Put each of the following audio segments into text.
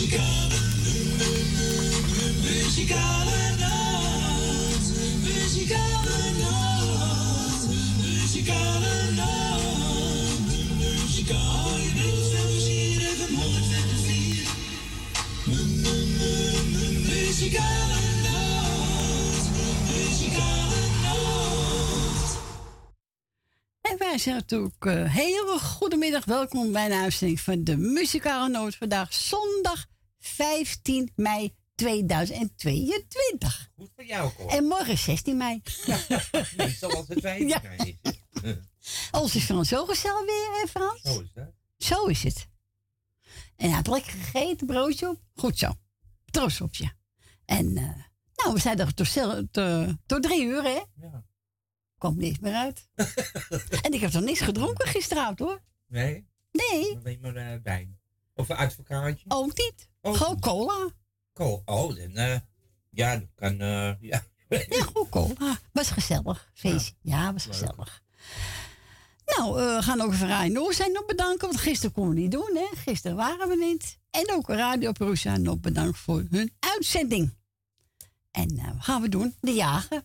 Muzikale. Zeggen natuurlijk uh, hele goedemiddag. Welkom bij een uitzending van de Muzikale Noot. Vandaag zondag 15 mei 2022. Goed voor jou, Cor. En morgen 16 mei. Meestal als het 15 ja. mei is. Van zo gezellig weer, hè Frans? Zo is het. Zo is het. En hij had lekker gegeten, broodje op. Goed zo. Troost op je. En uh, nou, we zijn er tot, tot, tot drie uur, hè? Ja kwam niks meer uit. en ik heb toch niks gedronken gisteravond hoor. Nee? Nee. Alleen maar uh, wijn. Of een advocaatje? Ook niet. Gewoon cola. Cola. Oh, dan, uh, ja, dat kan, uh, ja. ja, gewoon cola. Was gezellig. Feest. Ja, ja was gezellig. Nou, we gaan ook even Radio zijn nog bedanken, want gisteren konden we niet doen, hè. Gisteren waren we niet. En ook Radio Perusia nog bedankt voor hun uitzending. En wat gaan we doen? De jagen.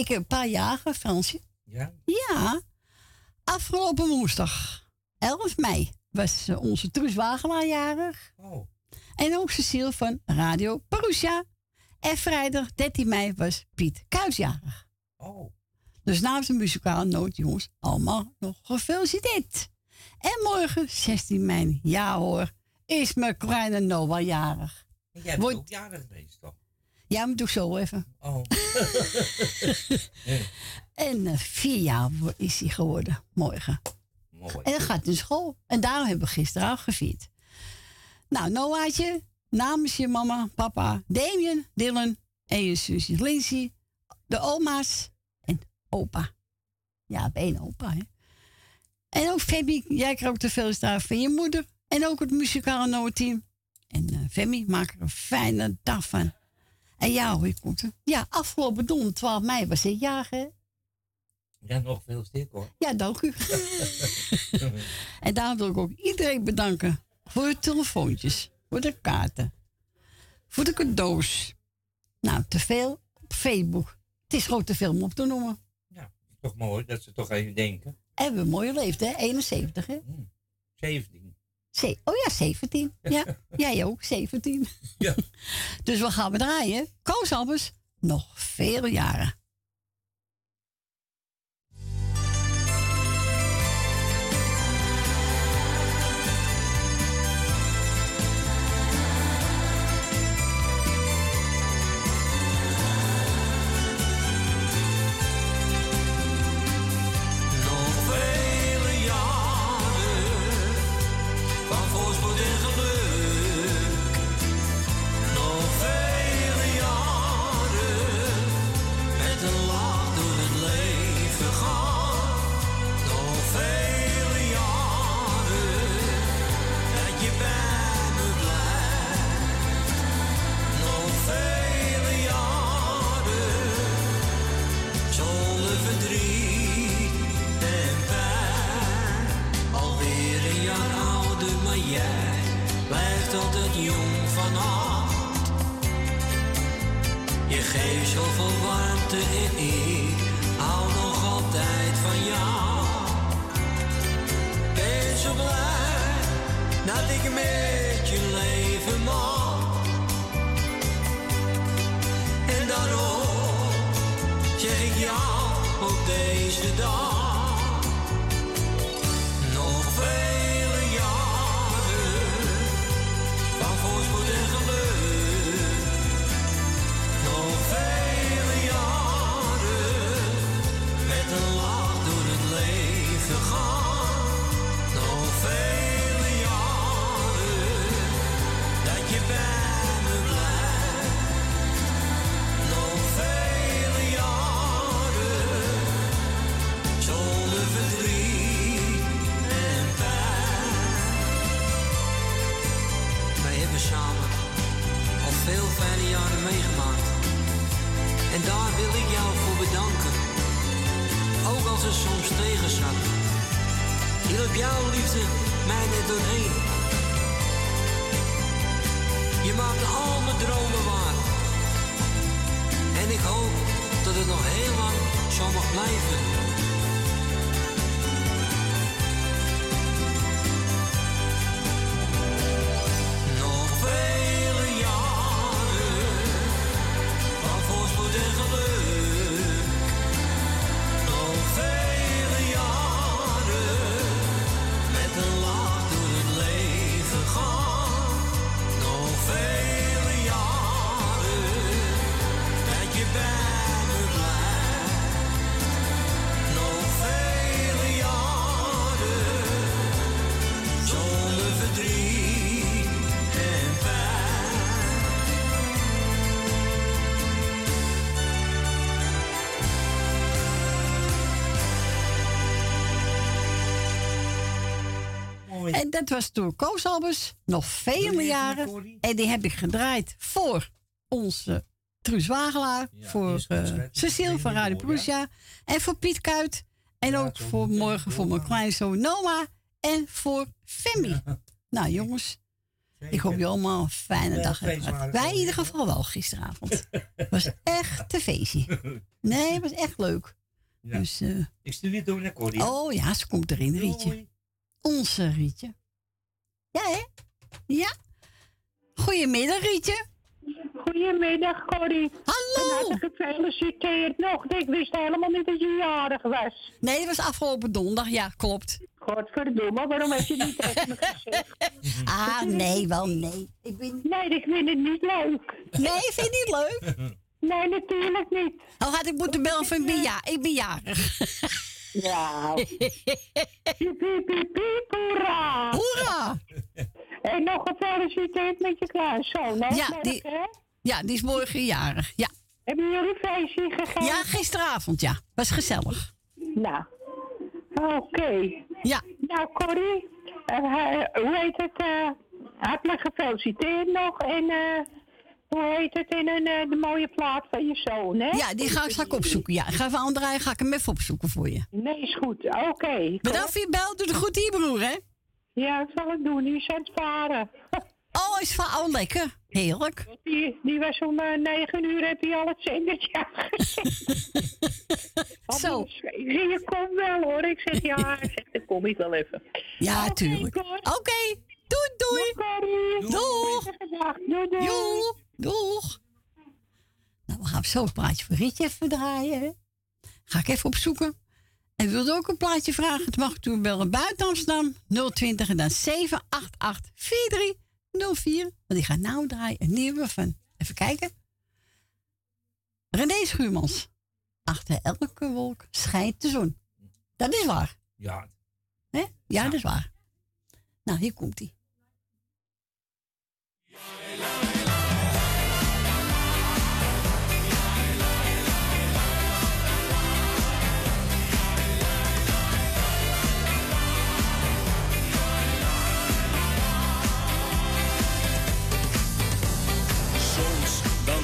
Ik heb een paar jagen, Fransje. Ja? Ja. Afgelopen woensdag, 11 mei, was onze Truus Wagelaar jarig. Oh. En ook Cecile van Radio Parousia. En vrijdag 13 mei was Piet Kuisjarig. Oh. Dus namens de muzikale noot, jongens, allemaal nog gefeliciteerd. En morgen, 16 mei, ja hoor, is mijn kleine Noah jarig. En jij bent ook jarig geweest, toch? Ja, maar doe zo even. Oh. en uh, vier jaar is hij geworden, morgen. Mooi. En dan gaat hij naar school. En daarom hebben we gisteren al gevierd. Nou, Noah'tje, namens je mama, papa, Damien, Dylan en je zusje Lindsay, de oma's en opa. Ja, één opa, hè. En ook Femi, jij krijgt ook veel staan van je moeder. En ook het muzikale Noah-team. En uh, Femi, maak er een fijne dag van. En ja, hoe komt het? Ja, afgelopen donderdag 12 mei was het jaar, hè? Ja, nog veel sterk hoor. Ja, dank u. en daarom wil ik ook iedereen bedanken voor de telefoontjes, voor de kaarten, voor de cadeaus. Nou, te veel op Facebook. Het is gewoon te veel om op te noemen. Ja, toch mooi dat ze toch even denken. En we een mooie leeftijd, hè? 71, hè? 17. Oh ja, 17. Ja, jij ook, 17. Ja. dus we gaan we draaien. Koos nog vele jaren. Dat was toen Koos Albers, nog vele jaren. En die heb ik gedraaid voor onze Truus Wagelaar, voor uh, Cecile van Radio Prussia en voor Piet Kuit. En ook voor morgen voor mijn kleinzoon Noah en voor Femi. Nou jongens, ik hoop je allemaal een fijne dag hebben Wij in ieder geval wel gisteravond. Het was echt een feestje. Nee, het was echt leuk. Dus, uh, ik stuur je door naar Corrie. Oh ja, ze komt erin, Rietje. Onze Rietje. Ja, hè? Ja. Goedemiddag, Rietje. Goedemiddag, Corrie. Hallo. Van gefeliciteerd nog. Ik wist helemaal niet dat je jarig was. Nee, dat was afgelopen donderdag. Ja, klopt. Godverdomme, waarom heb je niet tegen me gezegd? ah, nee, wel nee. Ik ben... Nee, ik vind het niet leuk. Nee, vind je niet leuk? Nee, natuurlijk niet. Oh, had ik moeten bellen van, ja, ik ben jarig. Ja. piep, piep, piep, hoera. Hoera. En nog gefeliciteerd met je kleinzoon, hè? Ja, die, ja, die is morgen jarig, ja. Hebben jullie feestje gegeven? Ja, gisteravond, ja. Was gezellig. Nou, oké. Ja. Nou, Corrie, uh, hoe heet het? Uh, hartelijk gefeliciteerd nog en... Uh, hoe heet het, in een, uh, de mooie plaat van je zoon, hè? Ja, die ga ik straks opzoeken. Ja, ik ga even André, ga ik hem even opzoeken voor je. Nee, is goed. Oké. Okay, Bedankt voor je bel. Doe het goed hier, broer, hè? Ja, dat zal ik doen. Die is aan het varen. Oh, is van oh, lekker. Heerlijk. Die, die was om uh, negen uur, heb hij al het zendertje Zo. Je komt wel, hoor. Ik zeg, ja, ik zeg, dan kom ik wel even. Ja, okay, tuurlijk. Oké. Okay. Doei, doei. Doei. Doeg. Doei, doei. Doeg. Doeg. Nou, we gaan zo een plaatje voor Rietje even draaien. Ga ik even opzoeken. En wilde ook een plaatje vragen? Het mag u bellen buiten Amsterdam 020 en dan 788 4304. Want die gaat nou draaien. Een nieuwe van, even kijken. René Schuurmans. Achter elke wolk schijnt de zon. Dat is waar. Ja. Hè? Ja, dat is waar. Nou, hier komt hij.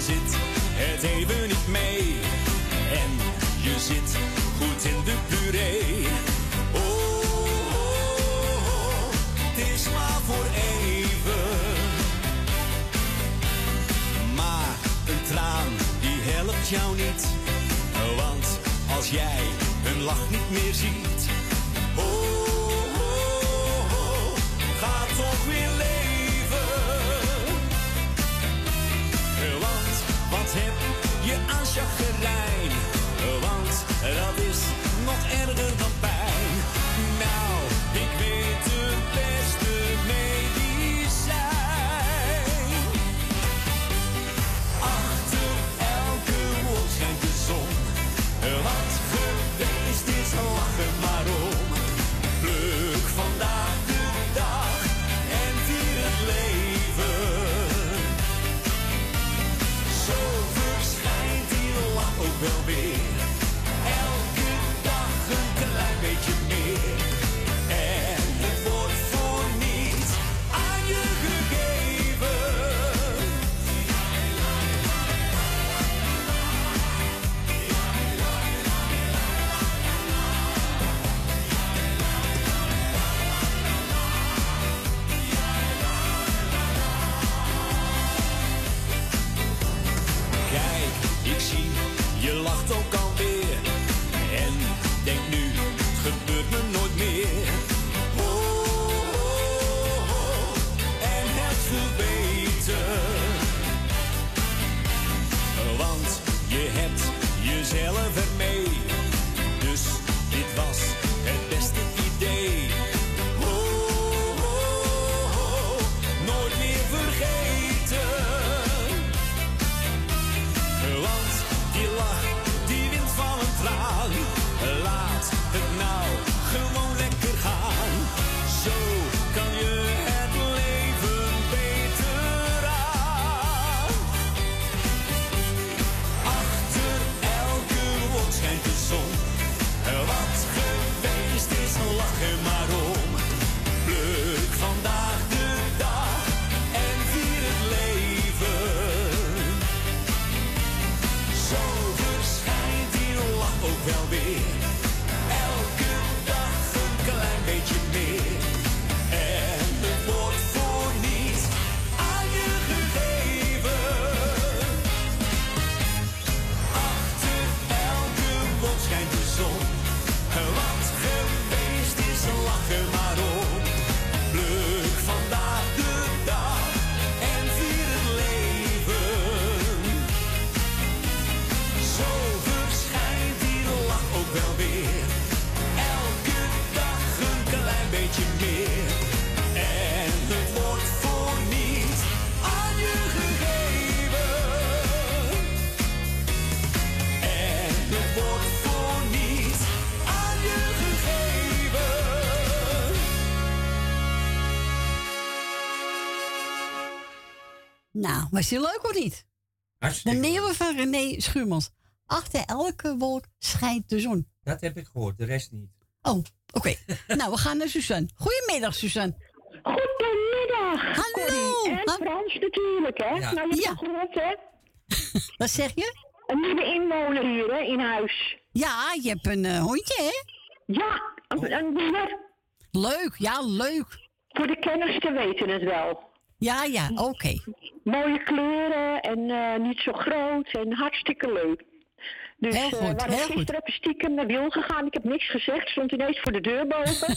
Zit het even niet mee. En je zit goed in de puree. Jou niet. Want als jij hun lach niet meer ziet. Oh, oh, oh gaat toch weer leven. Wat heb je aan chagrijn? Want dat Nou, was die leuk of niet? De Hartstikke nieuwe van René Schuurmans. Achter elke wolk schijnt de zon. Dat heb ik gehoord, de rest niet. Oh, oké. nou, we gaan naar Suzanne. Goedemiddag, Suzanne. Goedemiddag. Hallo. Corrie. En Ha- Frans natuurlijk, hè? Ja. Nou, je Ja. gehoord, hè? Wat zeg je? Een nieuwe inwoner hier, hè, in huis. Ja, je hebt een eh, hondje, hè? Ja, een, een dier. Leuk, ja, leuk. Voor de kenners te weten het wel. Ja, ja, oké. Mooie kleuren en eh, niet zo groot en hartstikke leuk. Dus Heel eh, goed, we waren heel gisteren goed. stiekem naar Wil gegaan. Ik heb niks gezegd, stond ineens voor de deur boven.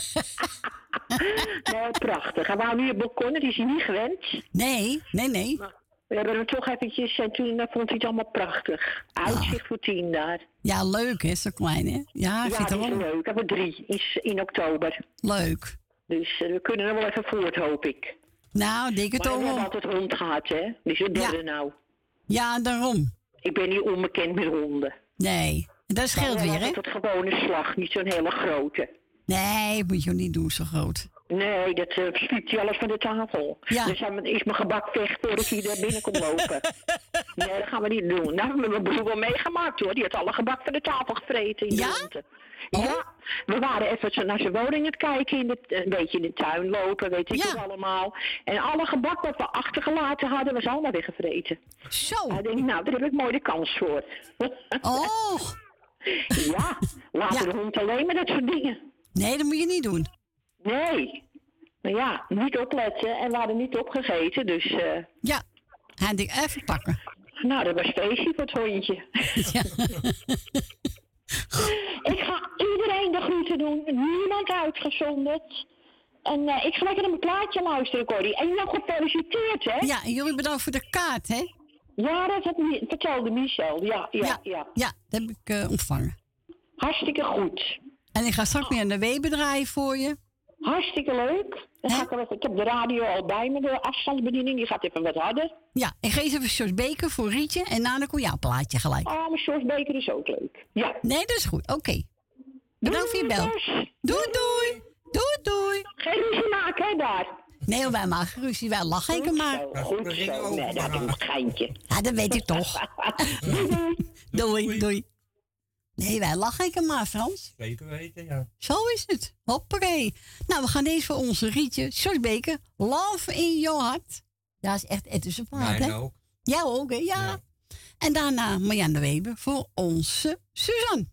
nou, prachtig. Hij wou nu op balkon, die is hij niet gewend. Nee, nee, nee. We hebben hem toch eventjes en toen vond hij het allemaal prachtig. Uitzicht voor tien daar. Ja, leuk, hè? Zo klein, hè? Ja, Ja, vind dat is wel leuk. Hij wordt drie, is in oktober. leuk. Dus eh, we kunnen er wel even voort, hoop ik. Nou, denk het we ook hebben wel. altijd hond gehad, hè? Dus het Ja. derde nou. Ja, daarom. Ik ben niet onbekend met honden. Nee, dat scheelt Maar weer, hè? altijd het gewone slag, niet zo'n hele grote. Nee, moet je ook niet doen, zo groot. Nee, dat uh, hij alles van de tafel. Ja. Dus hij is mijn gebak weg voordat hij er binnen komt lopen. nee, dat gaan we niet doen. Nou, we hebben mijn broer wel meegemaakt hoor. Die had alle gebak van de tafel gevreten in de Ja? Oh. Ja, we waren even naar zijn woning aan het kijken, in de, een beetje in de tuin lopen, weet ik Ja. het allemaal. En alle gebak wat we achtergelaten hadden, was allemaal weggevreten. Zo. Hij denkt, nou, daar heb ik mooi de kans voor. Oh, ja, laat Ja. de hond alleen met dat soort dingen. nee, dat moet je niet doen. Nee. Nou ja, niet opletten en we hadden niet opgegeten, dus... eh, Ja, hij ik even pakken. Nou, dat was feestje voor het hondje. Ja. ik ga iedereen de groeten doen. Niemand uitgezonderd. En eh, ik ga lekker naar mijn plaatje luisteren, Corrie. En jou gefeliciteerd, hè? ja, en jullie bedankt voor de kaart, hè? Ja, dat had vertelde Michel. Ja, ja, ja. ja, dat heb ik eh, ontvangen. Hartstikke goed. En ik ga straks weer een weber draaien voor je. Hartstikke leuk. Dan ga ik, wel even- ik heb de radio al bij me, de afstandsbediening. Die gaat even wat harder. Ja, ik geef even Sjors Beker voor Rietje en daarna kom jouw plaatje gelijk. Oh, mijn George Beker is ook leuk. Ja. Nee, dat is goed. Oké. Bedankt voor je bel. Doei, Doei, doei. Doei. Geen ruzie maken, hè, daar. Nee, wij maken ruzie. Wij lachen ik maar. Zo, goed ringen zo. Nee, dat is een geintje. Ja, dat weet ik toch. doei, doei. Doei, doei. Nee, wij lachen ik maar, Frans. Zeker weten, ja. Zo is het. Hoppakee. Nou, we gaan deze voor onze Rietje. Sjors. Love in your heart. Ja, is echt ethische plaat, Mij hè? ook. Ja, ook, hè? Ja. Ja. En daarna Marianne Weber voor onze Suzanne.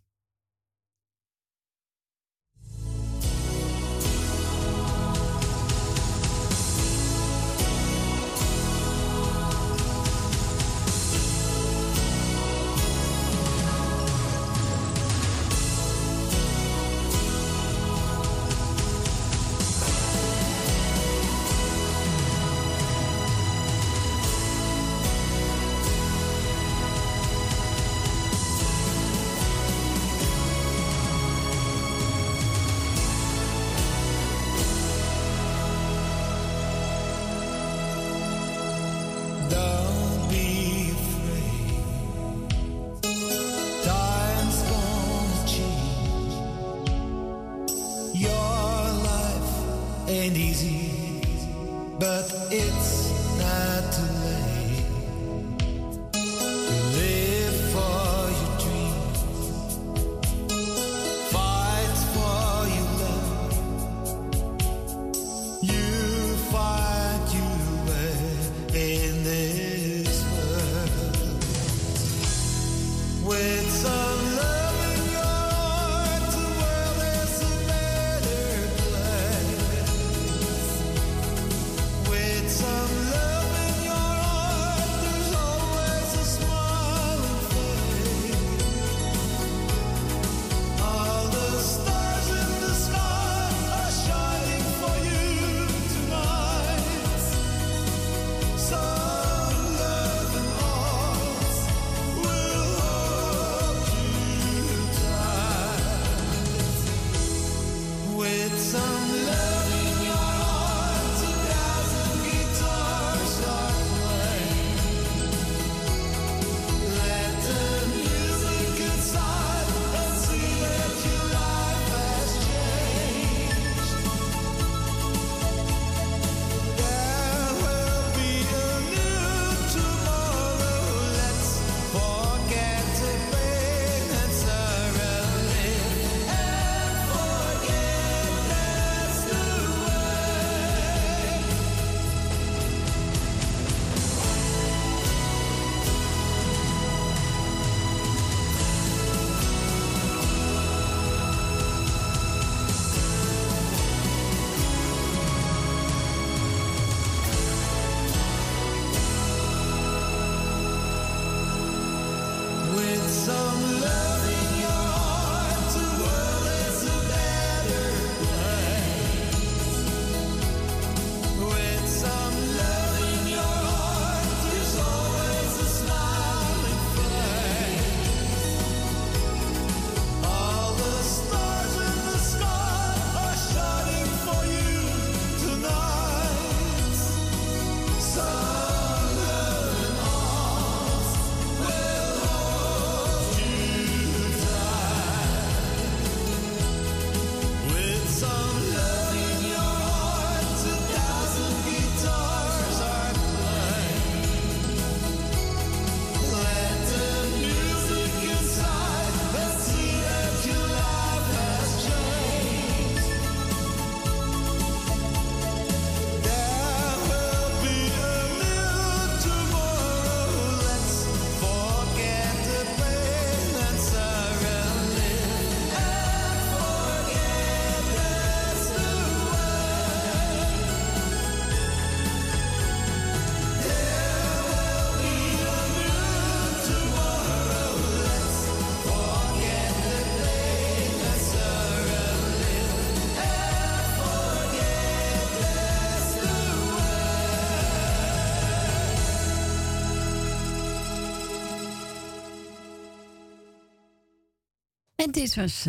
En dit was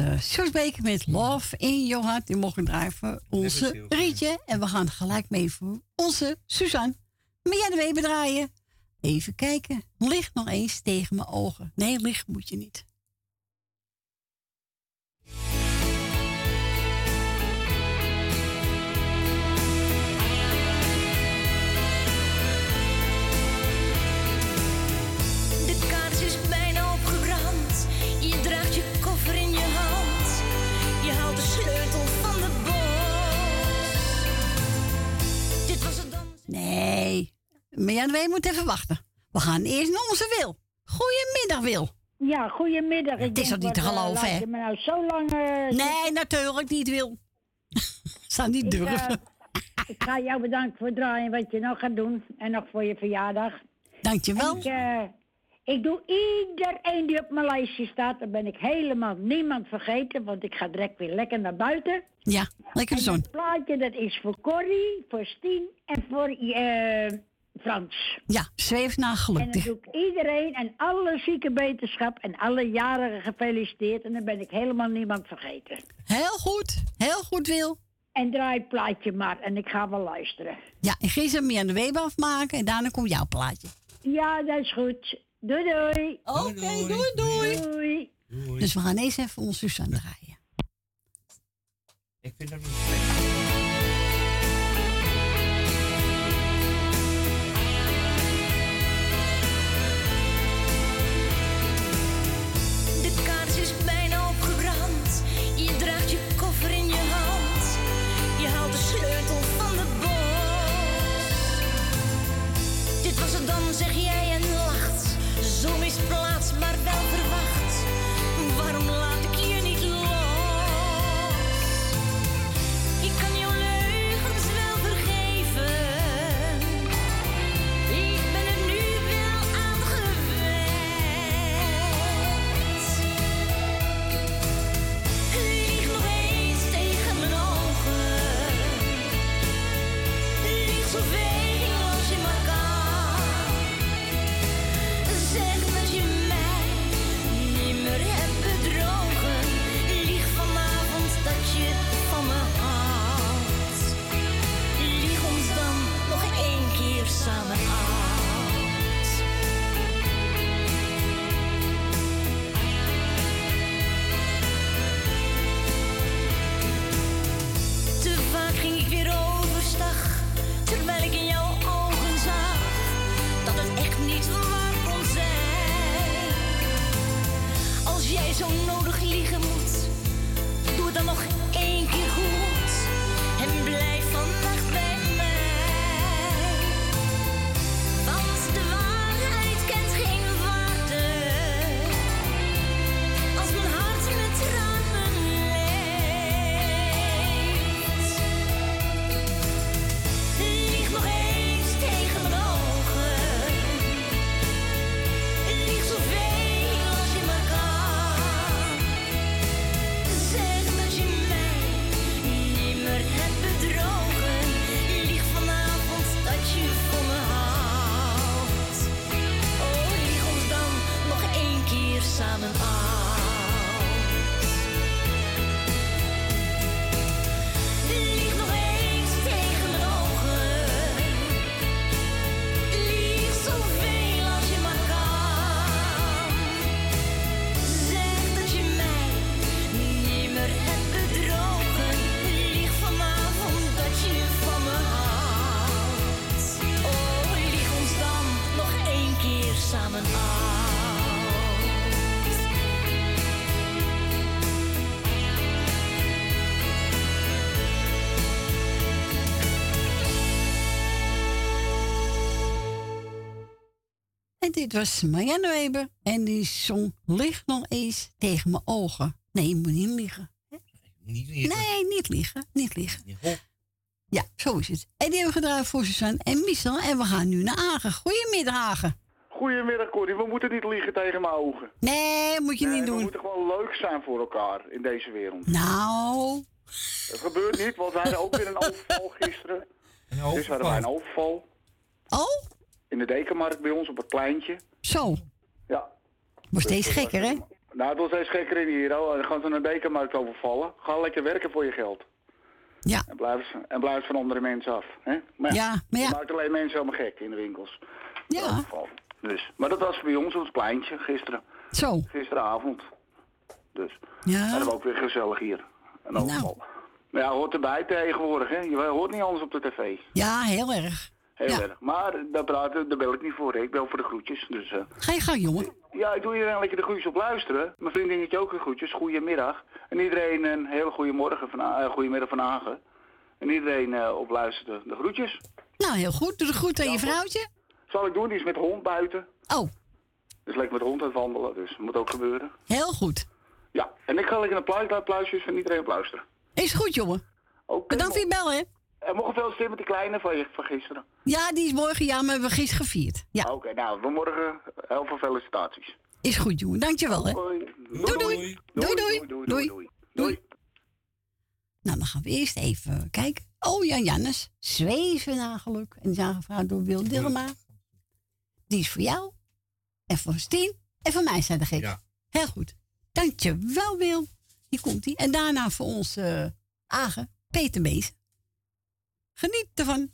Beker met Love in Your Heart. Die mogen draaien voor onze. Rietje. En we gaan gelijk mee voor onze Suzanne. Maar jij de Weber draaien. Even kijken. Licht nog eens tegen mijn ogen. Nee, licht moet je niet. Nee. Maar Weber moet even wachten. We gaan eerst naar onze Wil. Goedemiddag, Wil. Ja, goedemiddag. Ik Het is toch niet te eh, geloven, hè? je me nou zo lang... eh, Nee, natuurlijk niet, Wil. Zou niet ik, eh, durven. ik ga jou bedanken voor het draaien wat je nog gaat doen. En nog voor je verjaardag. Dankjewel. Ik, eh, ik doe iedereen die op mijn lijstje staat. Dan ben ik helemaal niemand vergeten. Want ik ga direct weer lekker naar buiten. Ja, lekker En zon. dat plaatje dat is voor Corrie, voor Stien en voor eh, Frans. Ja, zweef naar En geluk. dan doe ik iedereen en alle zieke wetenschap en alle jarigen gefeliciteerd. En dan ben ik helemaal niemand vergeten. Heel goed. Heel goed, Wil. En draai het plaatje maar en ik ga wel luisteren. Ja, ik ga ze meer aan de Weber afmaken en daarna komt jouw plaatje. Ja, dat is goed. Doei doei. Oké, doei. doei, doei. Doei. Doei. Dus we gaan eens even onze Suzanne draaien. Ik vind dat niet Zo dit was Marianne Weber. En die zong Licht nog eens tegen mijn ogen. Nee, je moet niet liegen. Niet liegen. Nee, niet liegen. Niet liegen. Ja, zo is het. En die hebben we gedraaid voor Suzanne en Michel. En we gaan nu naar Agen. Goedemiddag, Agen. Goedemiddag Corrie, we moeten niet liegen tegen mijn ogen. Nee, moet je Nee, niet we doen. moeten gewoon leuk zijn voor elkaar in deze wereld. Nou, Het gebeurt niet, want we hadden ook weer een overval gisteren. een Dus hadden wij een overval. overval oh, in de dekenmarkt bij ons op het pleintje. zo. Ja. Wordt steeds gekker, hè? Nou, het wordt steeds gekker in hier. Dan gaan ze een dekenmarkt overvallen. Ga lekker werken voor je geld. Ja. En blijf, en blijf van andere mensen af. Hè? Maar Ja, maar ja. Je maakt alleen mensen helemaal gek in de winkels. Ja. Dus. Maar dat was bij ons op het pleintje gisteren. Zo. Gisteravond. Dus. Ja. En dat was ook weer gezellig hier. Een overval. Maar ja, hoort erbij tegenwoordig, hè. Je hoort niet anders op de tv. Ja, heel erg. Heel Ja. erg. Maar daar, praten, daar bel ik niet voor. hè. Ik bel voor de groetjes. Dus, eh, Ga je gang, jongen. ja, ik doe hier lekker de groetjes op luisteren. Mijn vriendinnetje ook de groetjes. Goedemiddag. En iedereen een hele goede morgen van, uh, goedemiddag van Hagen. En iedereen eh, op luisteren de groetjes. Nou, heel goed. Doe de groet aan je vrouwtje. Zal ik doen, die is met de hond buiten. Oh, Dus lekker met de hond aan het wandelen, dus dat moet ook gebeuren. heel goed. Ja, en ik ga lekker een pluis, pluisjes van iedereen op luisteren. Is goed, jongen. Oké. Bedankt voor je bel, hè. En mogen veel stemmen met die kleine van, je, van gisteren. Ja, die is morgen. Ja, maar we hebben gisteren gevierd. Ja, Oké, nou, we morgen heel veel felicitaties. is goed, jongen. Dankjewel, hè. Doei, doei. Doei, doei. doei, doei, Doei. doei. doei. Nou, dan gaan we eerst even kijken. Oh ja, Jannes. Zwevennageluk. En die zijn gevraagd door Wil Dilma. Die is voor jou. En voor Stien. En voor mij zijn de gek. Ja. Heel goed. Dankjewel, Wil. Hier komt hij. En daarna voor ons eh Agen, Peter Bees. Geniet ervan.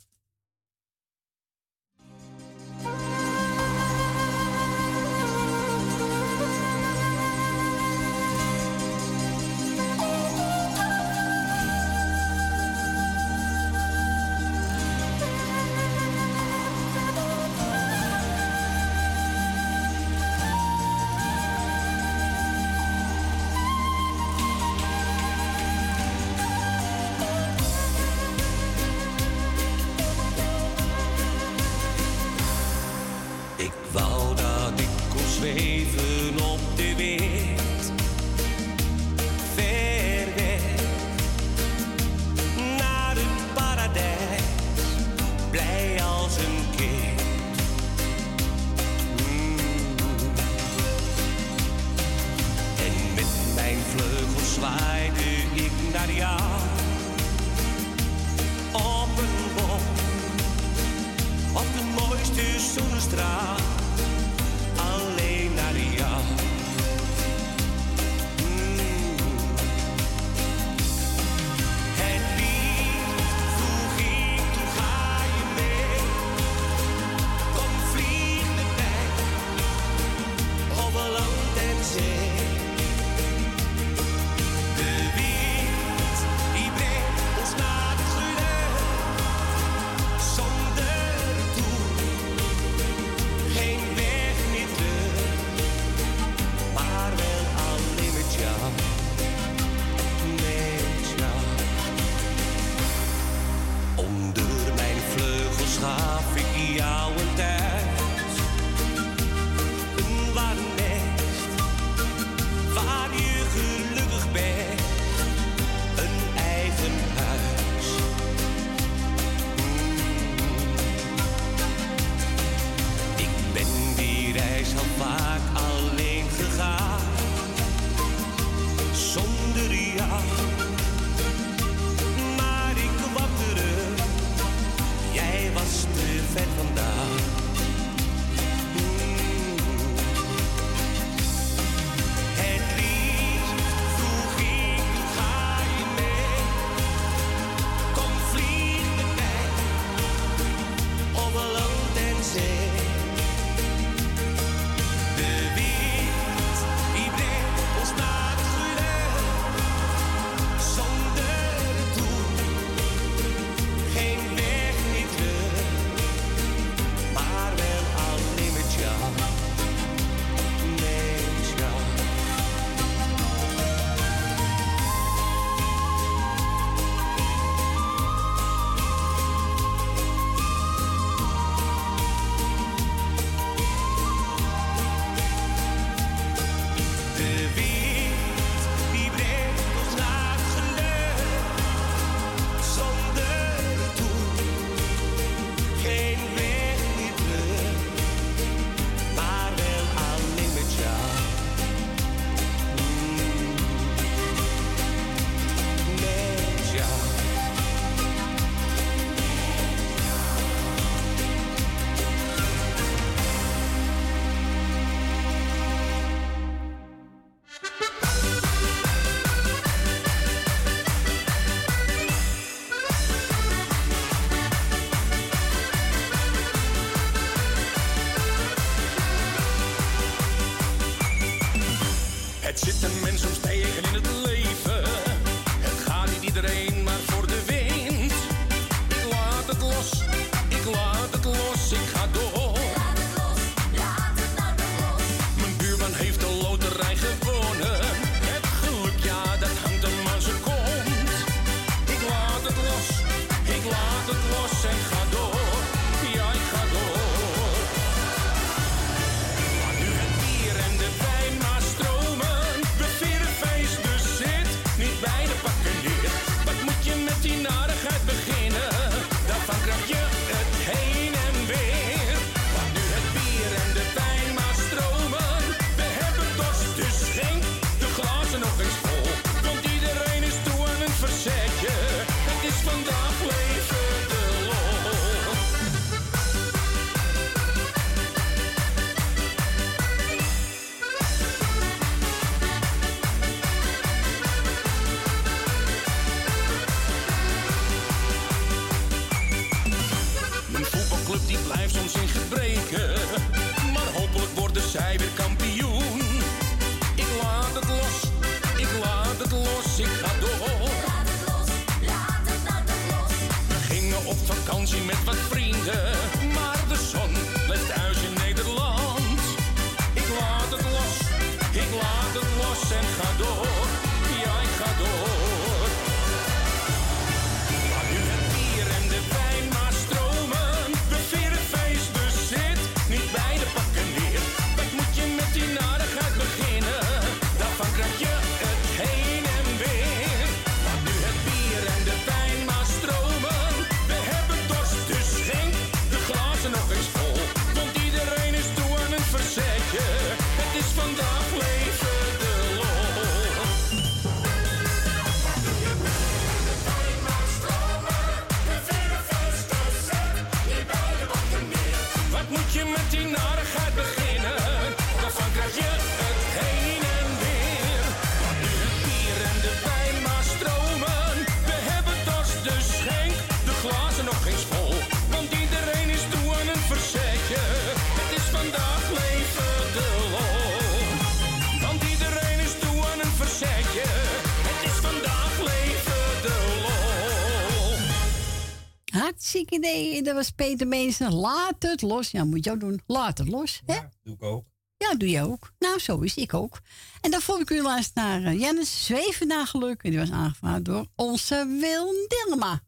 Idee. Dat was Peter Meester. Laat het los. Ja, moet je ook doen. Laat het los. Hè? Doe ik ook. Ja, doe je ook. Nou, zo is ik ook. En daarvoor ik u luisteren naar uh, Jennis Zweven naar geluk. En die was aangevraagd door onze Wil Dillema.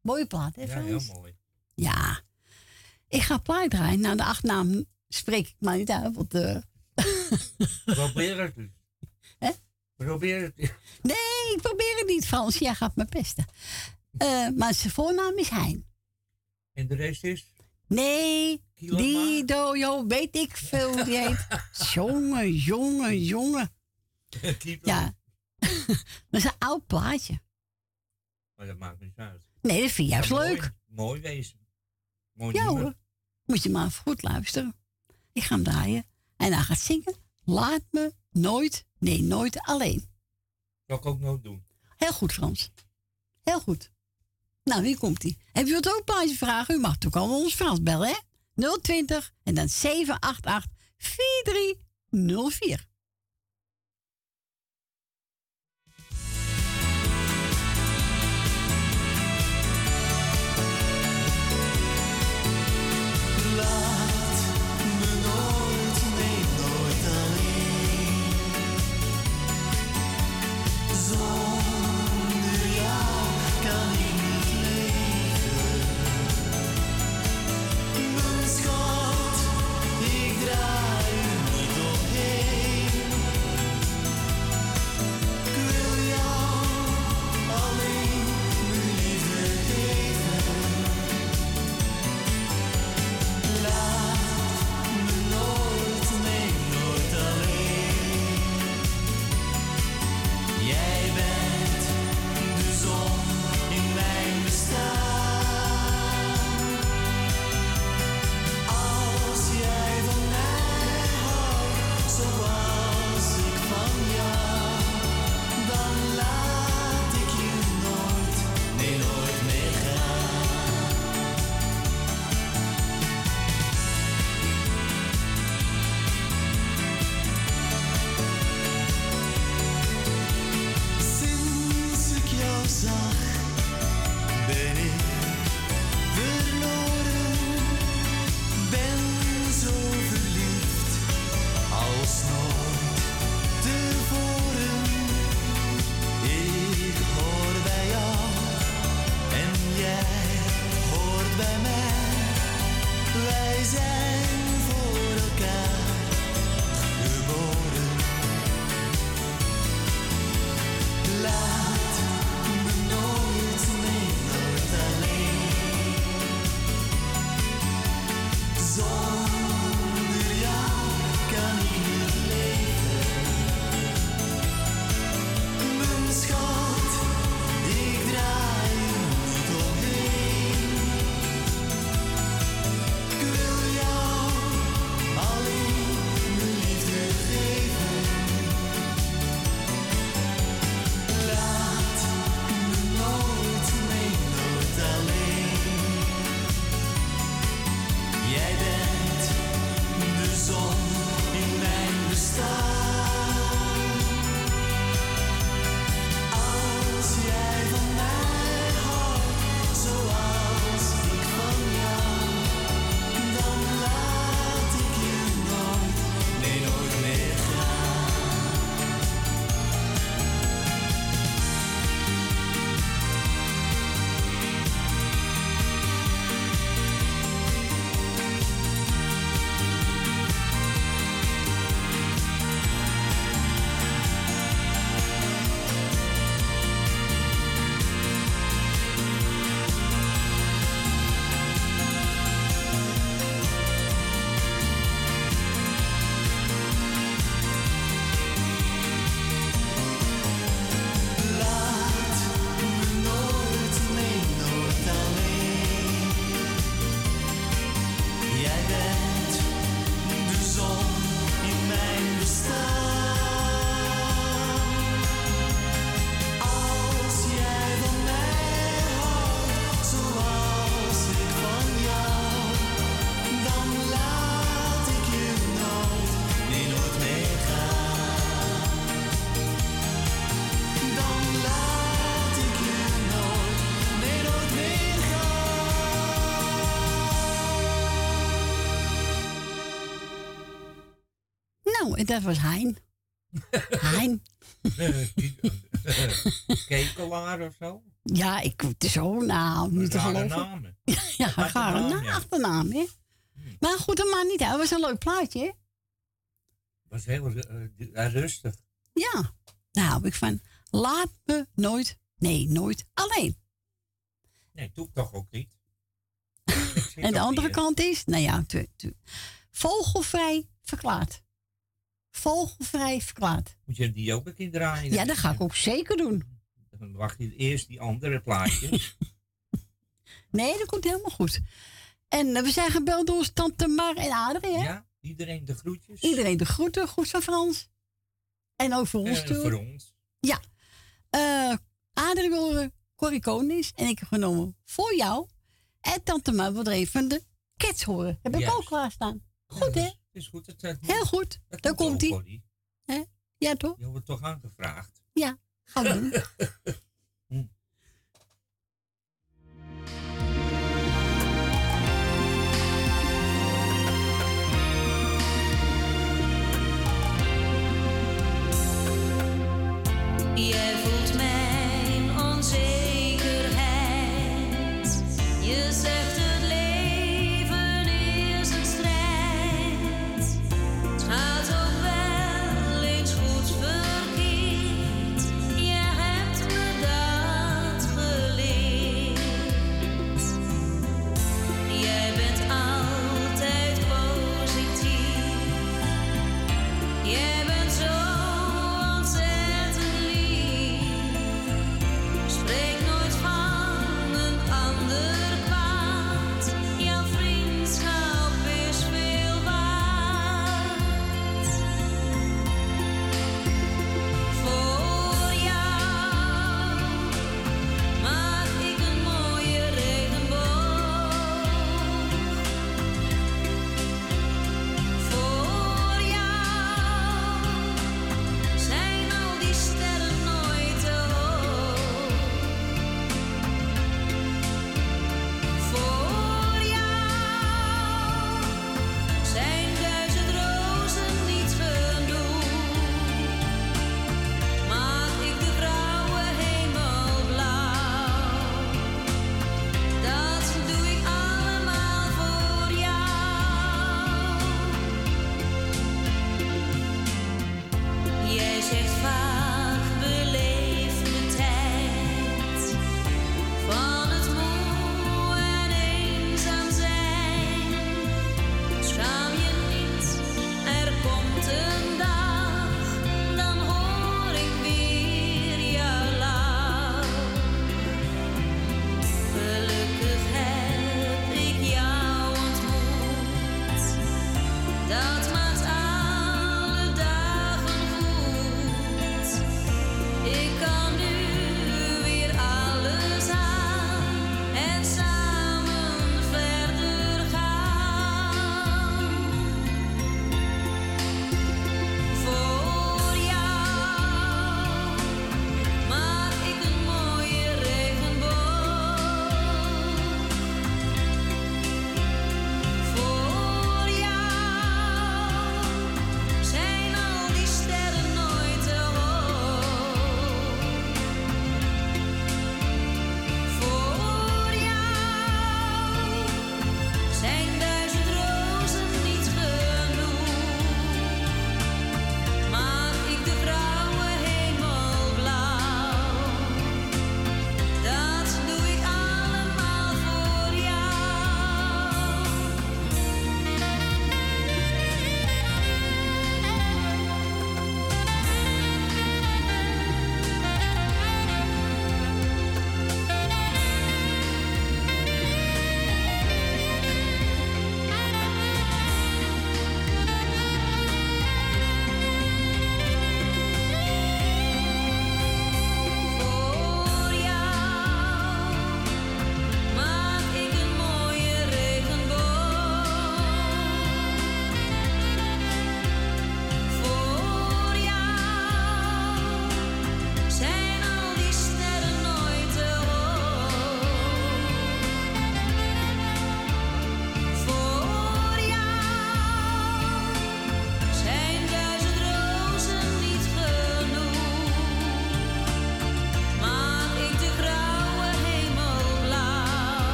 Mooie plaat, hè, Ja, Frans? heel mooi. Ja. Ik ga plaat draaien. Nou, de achternaam spreek ik maar niet uit. Want, eh, Probeer het eens. Hè? Probeer het nee, ik probeer het niet, Frans. Jij gaat me pesten. Eh, maar zijn voornaam is Hein. En de rest is? Nee, die dojo, weet ik veel hoe die heet. jongen, jongen, jongen. Ja, dat is een oud plaatje. Maar dat maakt niet uit. Nee, dat vind je juist mooi. leuk. Mooi wezen. Mooi Ja hoor. Moet je maar goed luisteren. Ik ga hem draaien. En hij gaat zingen. Laat me nooit, nee, nooit alleen. Zal ik ook nooit doen. Heel goed, Frans. Heel goed. Nou, hier komt hij. Heb je wat ook plaatje vragen? U mag toch al ons Frans bellen, hè? 020 en dan 788 4304. Dat was Hein. Hein. Kekelaar of zo? Ja, ik het is zo, nou, niet te Rare geloven. namen. Ja, Aparte gare naam, na ja. achternaam, hè. Maar goed, dat maakt niet uit. Het was een leuk plaatje, hè. Was heel eh, rustig. Ja. Daar hou ik van. Laat me nooit, nee, nooit alleen. Nee, doe ik toch ook niet. En de andere kant is, nou ja, tu- tu- vogelvrij verklaard. Vogelvrij verklaard. Moet je die ook een keer draaien? Ja, dat ga ik ook zeker doen. Dan wacht je eerst die andere plaatjes. Nee, dat komt helemaal goed. En eh, we zijn gebeld door tante Mar en Adrie, hè? ja, iedereen de groetjes. Iedereen de groeten, goed van Frans. En ook voor ons Eh, toe. voor ons. Ja. Eh Adrie wil Corrie Konings en ik heb genomen voor jou. En tante Mar wil er even de cats horen. Heb ik Juist. ook klaarstaan. Goed, hè? Is goed. Het, het- Heel goed. dat Daar komt hij. Ja, toch? Je wordt toch aangevraagd? Ja, gaan we doen. Jij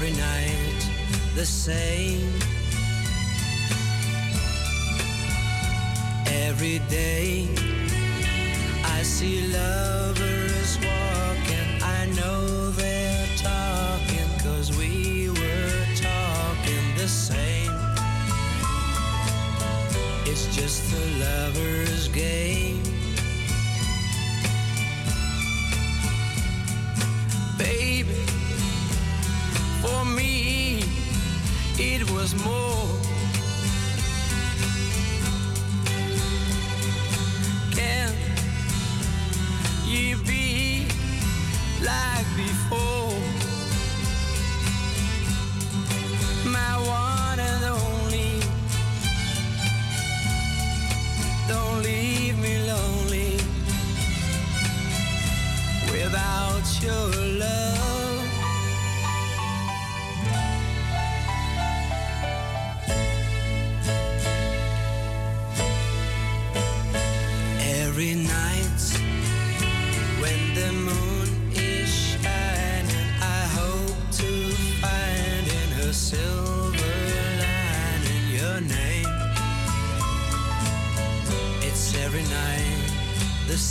the same. Every day I see lovers walking. I know they're talking cause we were talking the same. It's just a lover's game. Baby, for me, it was more. Can you be like before? My one and only. Don't leave me lonely without your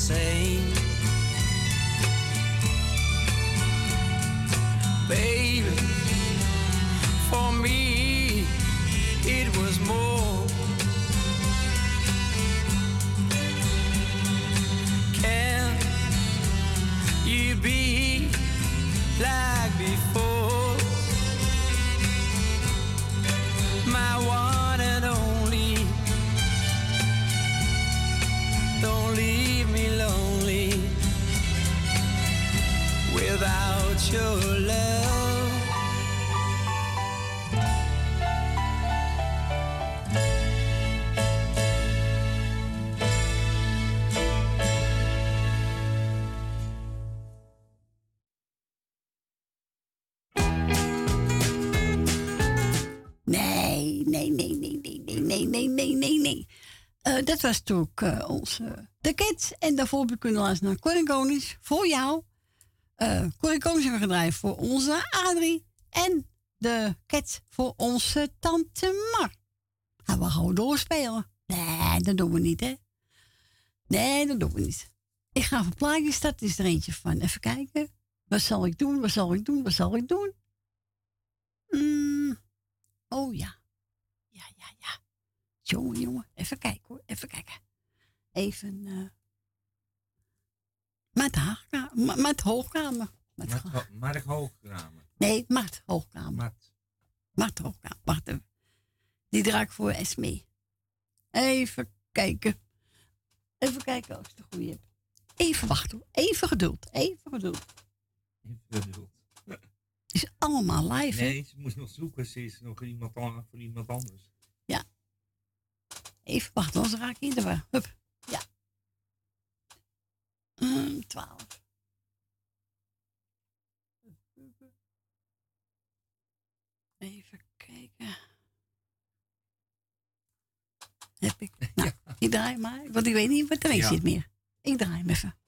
say dat was toen eh, onze De Kids. En daarvoor kunnen luisteren naar Corrie voor jou. Uh, Corrie Konings we voor onze Adrie. En de Kids voor onze Tante Mar. Gaan we gewoon doorspelen. Nee, dat doen we niet, hè. Nee, dat doen we niet. Ik ga van plaatjes, dat is er eentje van. Even kijken. Wat zal ik doen, wat zal ik doen, wat zal ik doen? Mm. Oh ja. Jongen, jongen. Even kijken hoor. Even kijken. Even. eh met, haagkamer, ma- met hoogkamer. Mark, Ho- Mark Hoogkamer. nee, Mart hoogkamer. Mart. Mart hoogkamer. Wacht even. Die draai ik voor Esme. Even kijken. Even kijken of ik de goede heb. Even wachten hoor. Even geduld. Even geduld. Is allemaal live? Nee, ze moest nog zoeken. Ze is nog iemand an- voor iemand anders. Even wachten, anders raak ik in de war. Hup. Ja. Mm, 12. Even kijken. Heb ik. Nou, ik draai maar. Want ik weet niet wat erin Ja. zit meer. Ik draai hem even.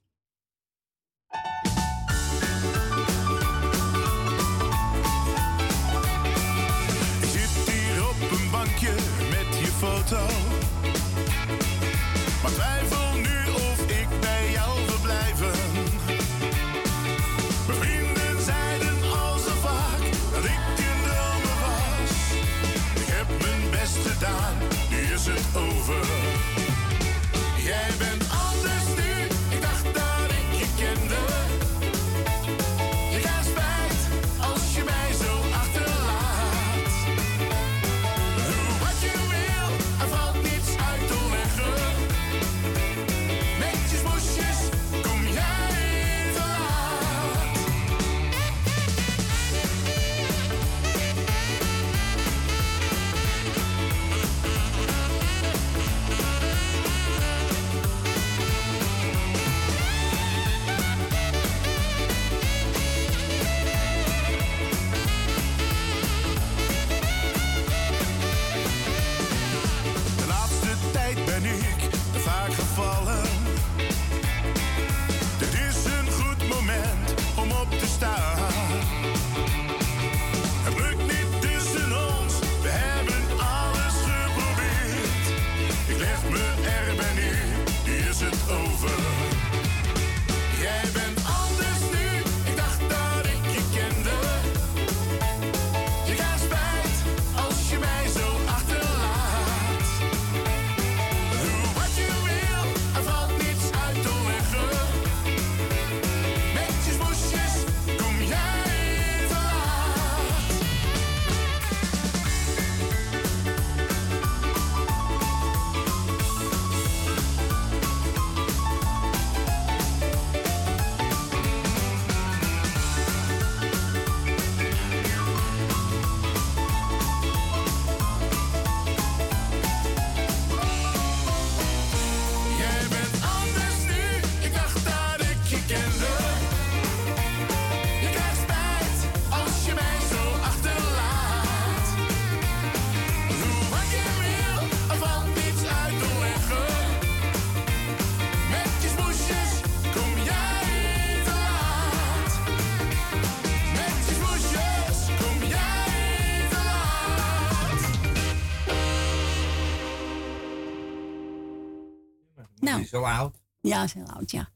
Zo oud. Ja, is heel oud, ja.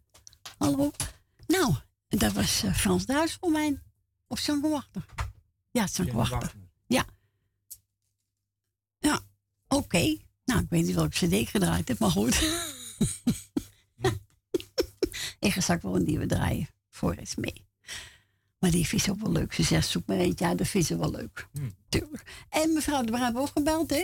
Hallo. Nou, dat was eh, Frans Duits voor mij. Of Sanko Wachter. Ja, Sanko Wachter. Ja. Ja, oké. Nou, ik weet niet welke cd ik gedraaid heb, maar goed. ik ga straks wel een nieuwe draaien. Voor eens mee. Maar die ze ook wel leuk. Ze zegt, zoek maar eentje uit, dat vindt ze wel leuk. Tuurlijk. En mevrouw de heeft ook gebeld, hè?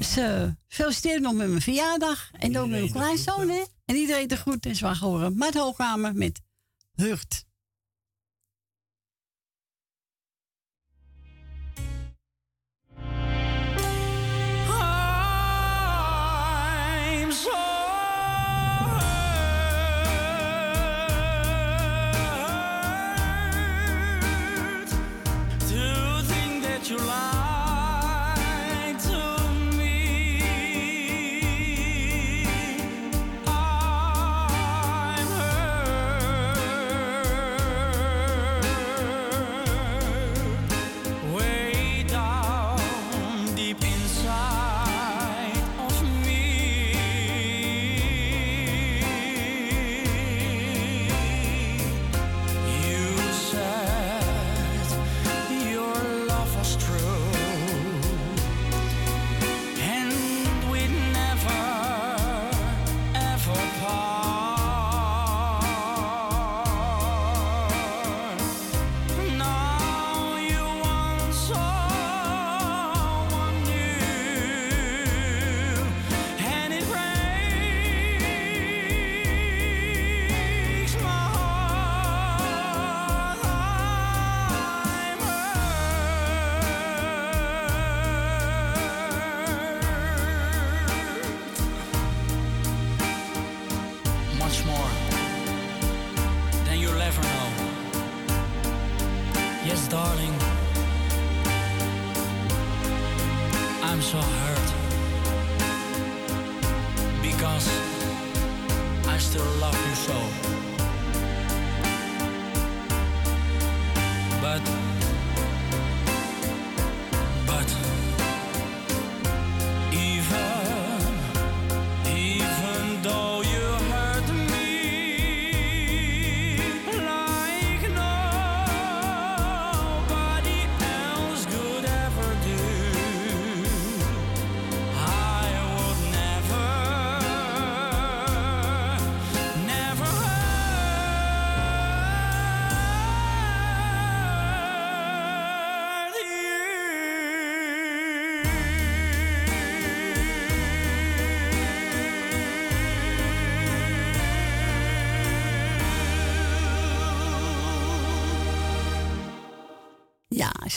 Ze feliciteert nog met mijn verjaardag. En ook met mijn kleinzoon, hè? En iedereen te goed en zwaar horen. Met Hoogkamer met Hurt.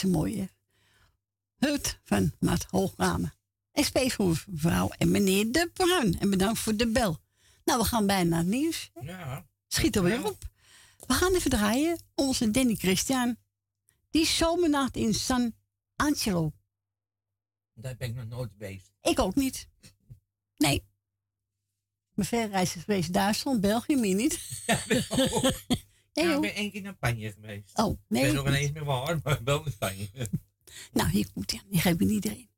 Ja, mooie. Hut van Maat Hoogramen. SP voor mevrouw en meneer De Bruin. En bedankt voor de bel. Nou, we gaan bijna naar het nieuws. Ja. Schiet er weer op. We gaan even draaien. Onze Danny Christian. Die zomernacht in San Angelo. Daar ben ik nog nooit geweest. Ik ook niet. Nee. Mijn verreis is geweest Duitsland, België, meer niet. Nee, Ja, ik ben één keer naar Spanje geweest. Oh, nee. Ik weet nog ineens meer waar, maar wel in Spanje. Nou, hier komt hij. Die geef ik iedereen.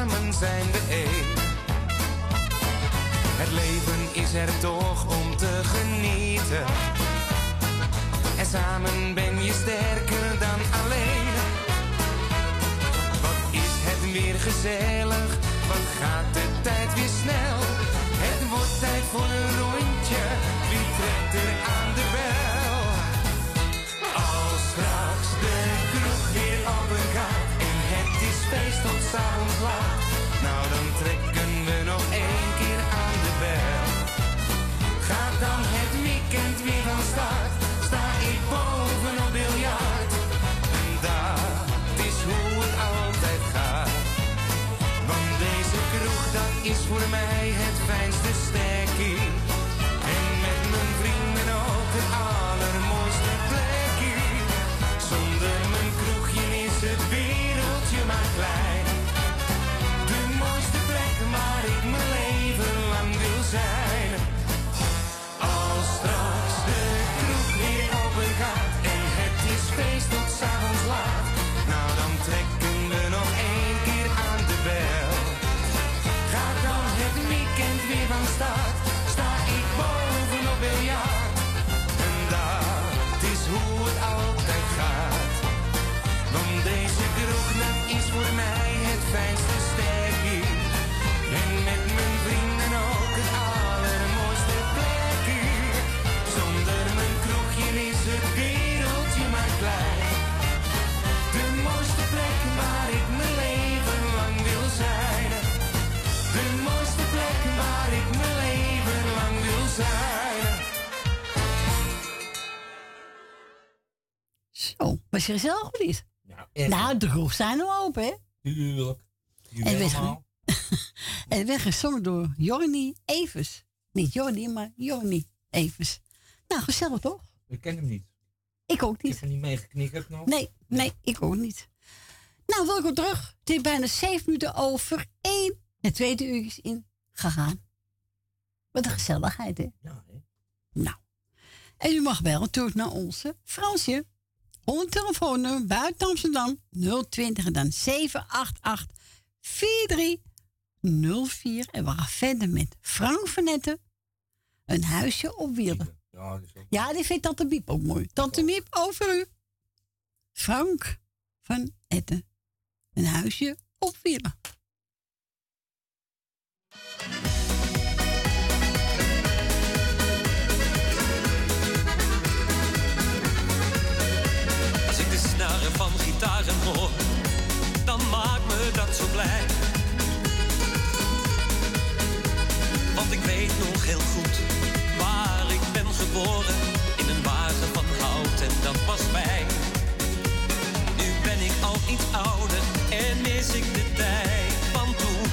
Samen zijn we één. Het leven is er toch om te genieten. En samen ben je sterker dan alleen. Wat is het weer gezellig, wat gaat de tijd weer snel. Het wordt tijd voor een rondje, wie trekt er aan de bel? Als straks de kroeg is feest tot 's avonds laat. Nou dan trekken we was je gezellig of niet? echt. Nou, de kroeg zijn nu open, hè? Tuurlijk. En werd, en werd gezongen door Jorny Evers. Niet Jorny, maar Jorny Evers. Nou, gezellig toch? Ik ken hem niet. Ik ook Ik niet. heb er niet mee geknikkerd nog. Nee, nee, ik ook niet. Nou, welkom terug. Het is bijna zeven minuten over één. Het tweede uur is in gegaan. Wat een gezelligheid, hè? Ja, hè? Nou. En u mag bellen natuurlijk naar onze Fransje. Telefoonnummer buiten Amsterdam 020 en dan 788 4304. En we gaan verder met Frank van Netten. Een huisje op wielen. Ja, dat is ook... Ja, die vindt Tante Miep ook mooi. Tante Miep, over u. Frank van Etten. Een huisje op wielen. daar en dan maakt me dat zo blij. Want ik weet nog heel goed waar ik ben geboren. In een wagen van hout en dat was mij. Nu ben ik al iets ouder en mis ik de tijd van toen.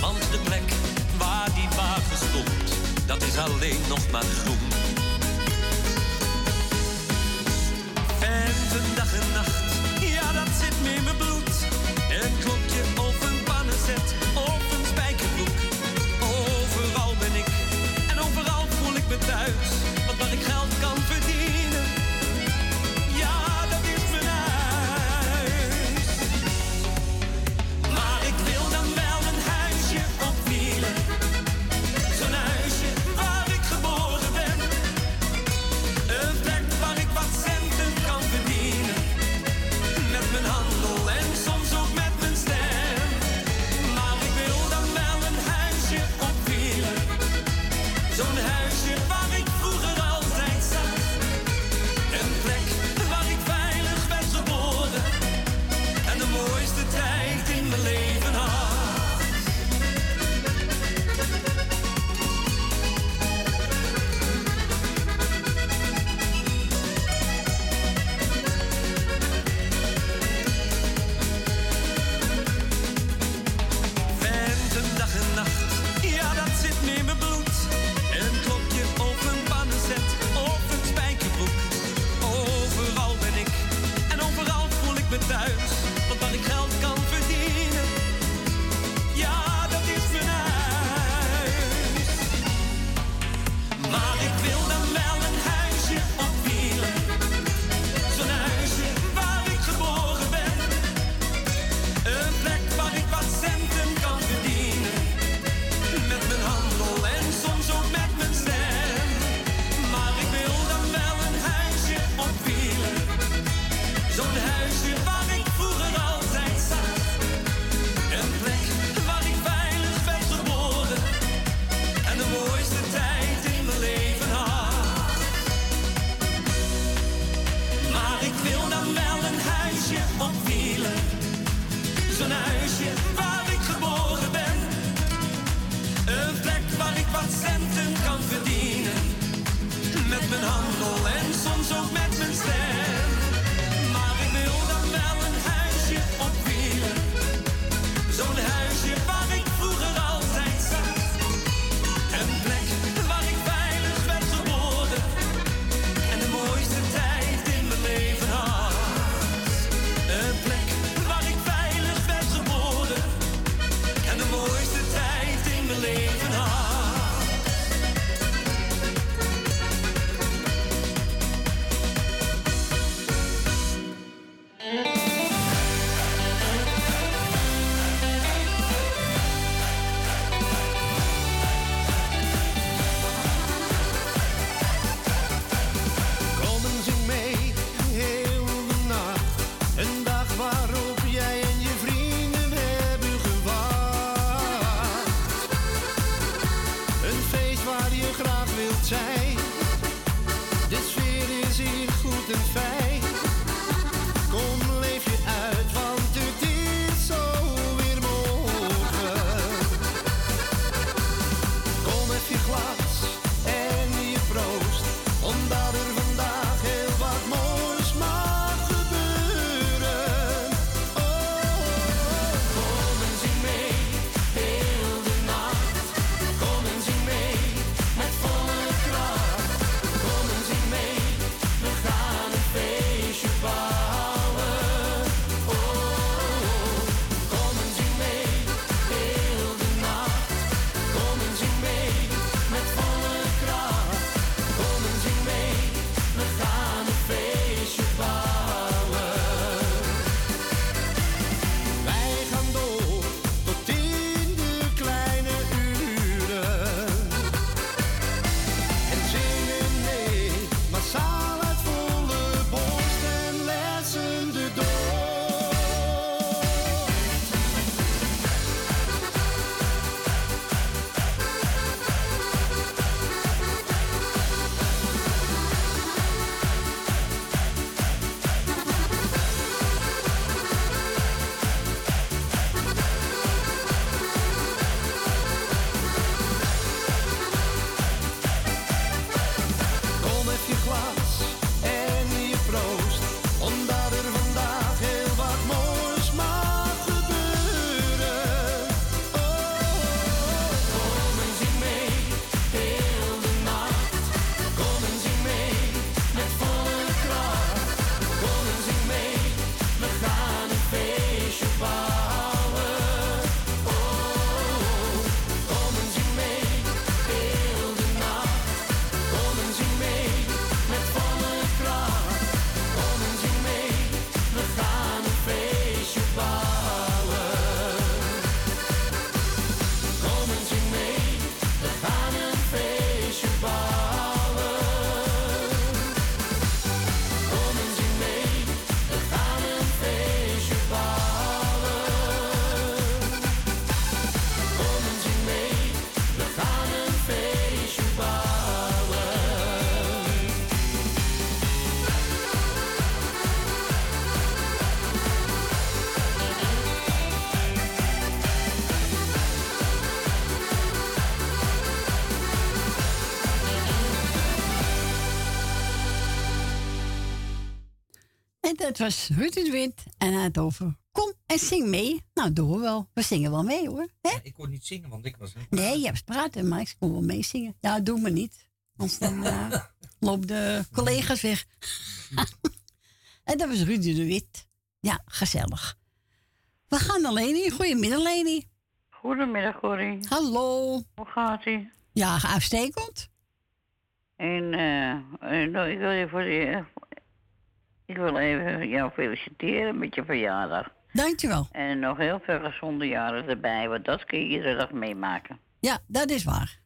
Want de plek waar die wagen stond, dat is alleen nog maar groen. Venten dag en nacht, dat was Ruud de Wit en hij had het over kom en zing mee. Nou, doen we wel. We zingen wel mee hoor. Hè? Ik kon niet zingen, want ik was niet. Nee, je hebt praten, maar ik kon wel meezingen. Ja, doe me niet. Anders dan eh, lopen de collega's weg. en dat was Rudy de Wit. Ja, gezellig. We gaan naar Leni. Goedemiddag, Leni. Goedemiddag, Corrie. Hallo. Hoe gaat ie? Ja, uitstekend. En nou, ik wil je voor je, ik wil even jou feliciteren met je verjaardag. Dankjewel. En nog heel veel gezonde jaren erbij, want dat kun je iedere dag meemaken. Ja, dat is waar.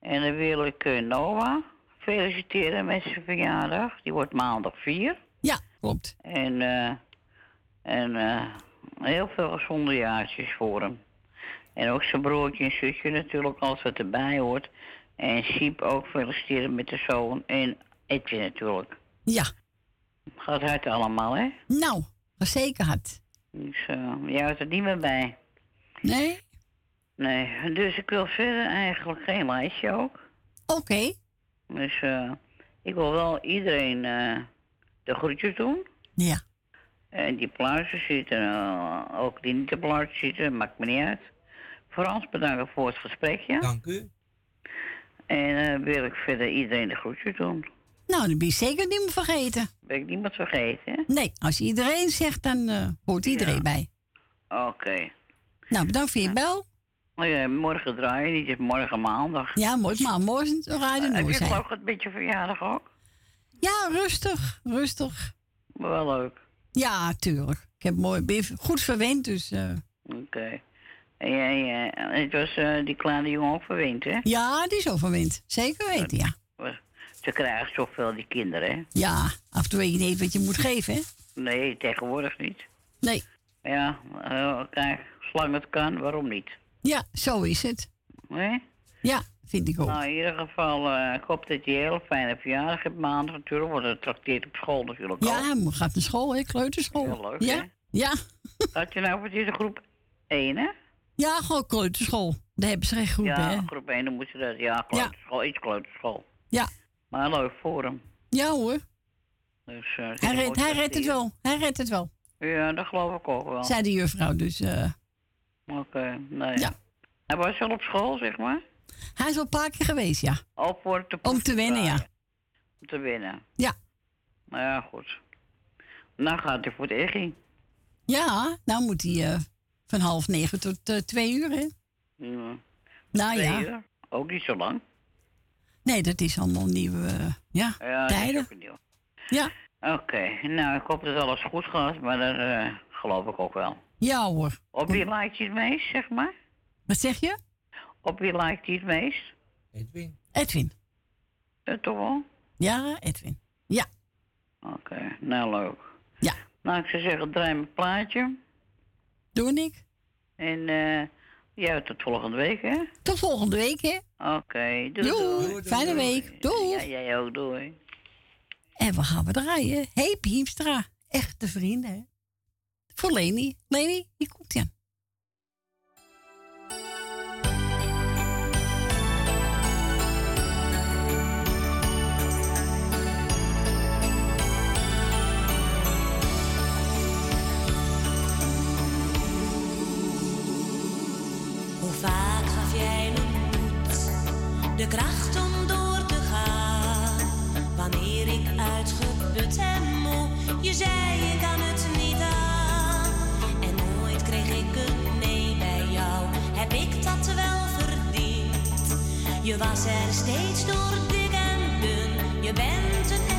En dan wil ik eh, Noah feliciteren met zijn verjaardag. Die wordt maandag 4. Ja, klopt. En, eh, en eh, heel veel gezonde jaartjes voor hem. En ook zijn broertje en zusje natuurlijk, alles wat erbij hoort. En Siep ook feliciteren met de zoon. En Etje natuurlijk. Ja. Gaat hard allemaal, hè? Nou, zeker hard. Dus eh jij houdt er niet meer bij. Nee? Nee, dus ik wil verder eigenlijk geen lijstje ook. Oké. Dus eh ik wil wel iedereen eh, de groetjes doen. Ja. En die pluizen zitten, eh, ook die niet te pluizen zitten, maakt me niet uit. Frans, bedankt voor het gesprekje. Dank u. En eh, wil ik verder iedereen de groetjes doen. Nou, dan ben je zeker niet meer vergeten. Ben ik niemand vergeten, hè? Nee, als je iedereen zegt, dan eh, hoort iedereen bij. Oké. Nou, bedankt voor je bel. Oh ja, morgen draaien niet, het is morgen maandag. Ja, mooi, maar morgen rijden Eh, heb we je geloof ik een beetje verjaardag ook? Ja, rustig, rustig. Maar wel leuk. Ja, tuurlijk. Ik heb mooi, ben goed verwend, dus... eh, Oké. En jij, eh, het was eh, die kleine jongen ook verwend, hè? ja, die is al verwend. Zeker weten, ja. Ze krijgen zoveel, die kinderen, hè? Ja, af en toe weet je niet wat je moet geven, hè? Nee, tegenwoordig niet. Nee. Ja, eh, kijk, zolang het kan, waarom niet? Ja, zo is het. Nee? Ja, vind ik ook. Nou, in ieder geval, eh, ik hoop dat je een hele fijne verjaardag hebt maandag natuurlijk. Wordt het trakteert op school natuurlijk ook. Ja, hij gaat naar school, hè? Kleuterschool. Heel leuk, ja, hè? ja. Had je nou voor deze groep 1, hè? Ja, gewoon kleuterschool. Daar hebben ze geen groepen, ja, hè? groep 1, dan moet je dat, ja, kleuterschool, iets kleuterschool. Ja. Maar leuk voor hem. Ja hoor. Dus, eh, Hij, redt, mooi hij redt het wel. Hij redt het wel. Ja, dat geloof ik ook wel. Zei de juffrouw, dus... eh, Oké, nee. Ja. Hij was wel op school, zeg maar? hij is al een paar keer geweest, ja. Of voor te Om te winnen, ja. Om te winnen. Ja. Nou ja, goed. Nou gaat hij voor het Eggie. Ja, nou moet hij eh, van half negen tot twee uur, hè? Ja. Nou Twee ja. uur. Ook niet zo lang. Nee, dat is allemaal nieuwe eh, ja, Ja, tijden. ook nieuw. Ja. Oké, nou ik hoop dat alles goed gaat, maar dat eh, geloof ik ook wel. Ja hoor. Op wie lijkt hij het meest, zeg maar? Wat zeg je? Op wie lijkt hij het meest? Edwin. Edwin. Eh, toch wel? Ja, Edwin. Ja. Oké, nou leuk. Ja. Nou, ik zou zeggen, draai mijn plaatje. Doe ik. En eh ja, tot volgende week, hè? Tot volgende week, hè? Oké, doei, Doei. doei. Fijne week. Doei. Ja, jij ook, doei. En we gaan we draaien. Hey Piemstra. Echte vrienden, hè? Voor Leni. Leni, hier komt aan. Hoe vaak de kracht om door te gaan? Wanneer ik uitgeput en moe, je zei je kan het niet aan. En nooit kreeg ik een nee bij jou, heb ik dat wel verdiend? Je was er steeds door dik en dun, je bent een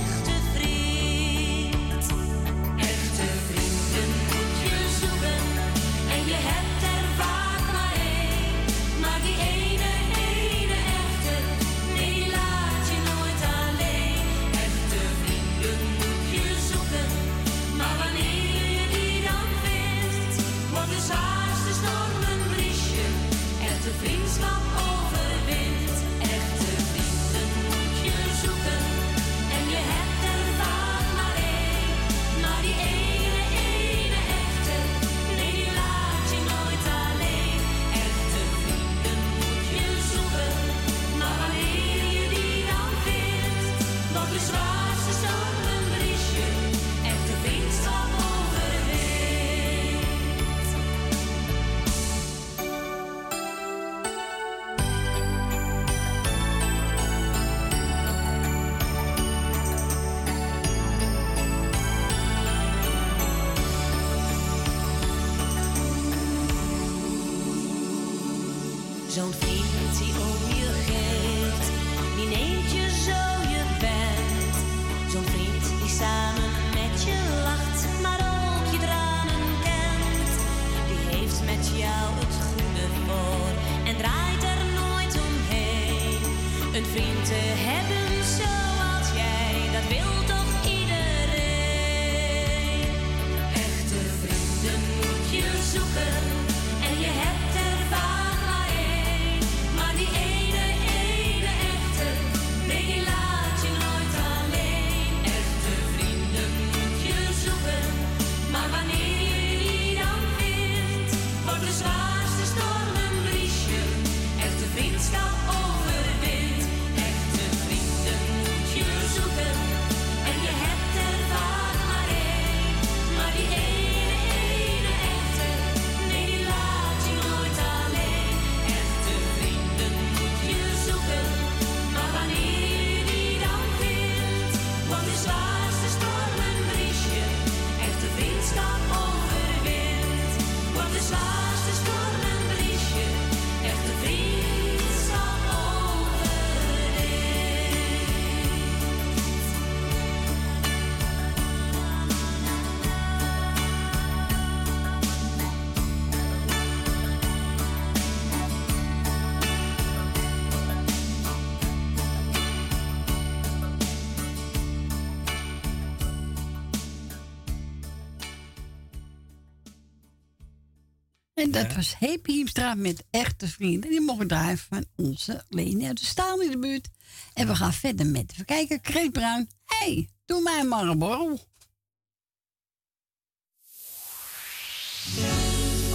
En dat was Happy Hiemstra met echte vrienden. Die mogen draaien van onze Leni uit de Staal in de buurt. En we gaan verder met, even kijken, Kreet Bruin. Hé, hey, doe mij maar een borrel.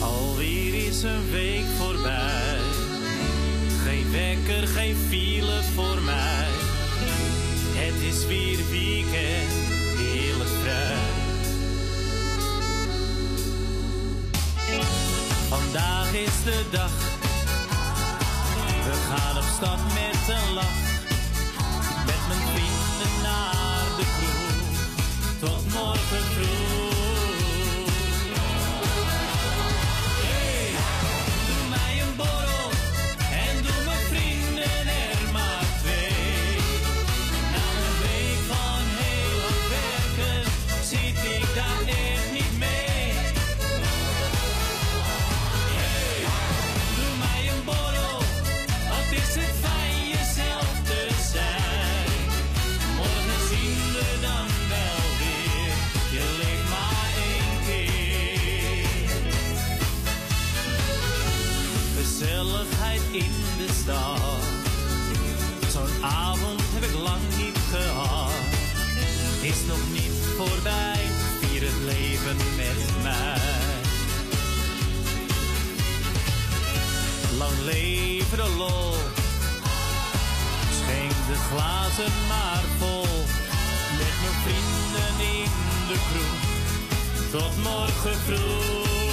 Alweer is een week voorbij. Geen wekker, geen file voor mij. Het is weer weekend Vandaag is de dag. We gaan op stap met een lach. Met mijn vrienden naar de kroeg. Tot morgen. Zo'n avond heb ik lang niet gehad. Is nog niet voorbij, vier het leven met mij. Lang leven de lol, schenk de glazen maar vol. Met mijn vrienden in de kroeg, tot morgen vroeg.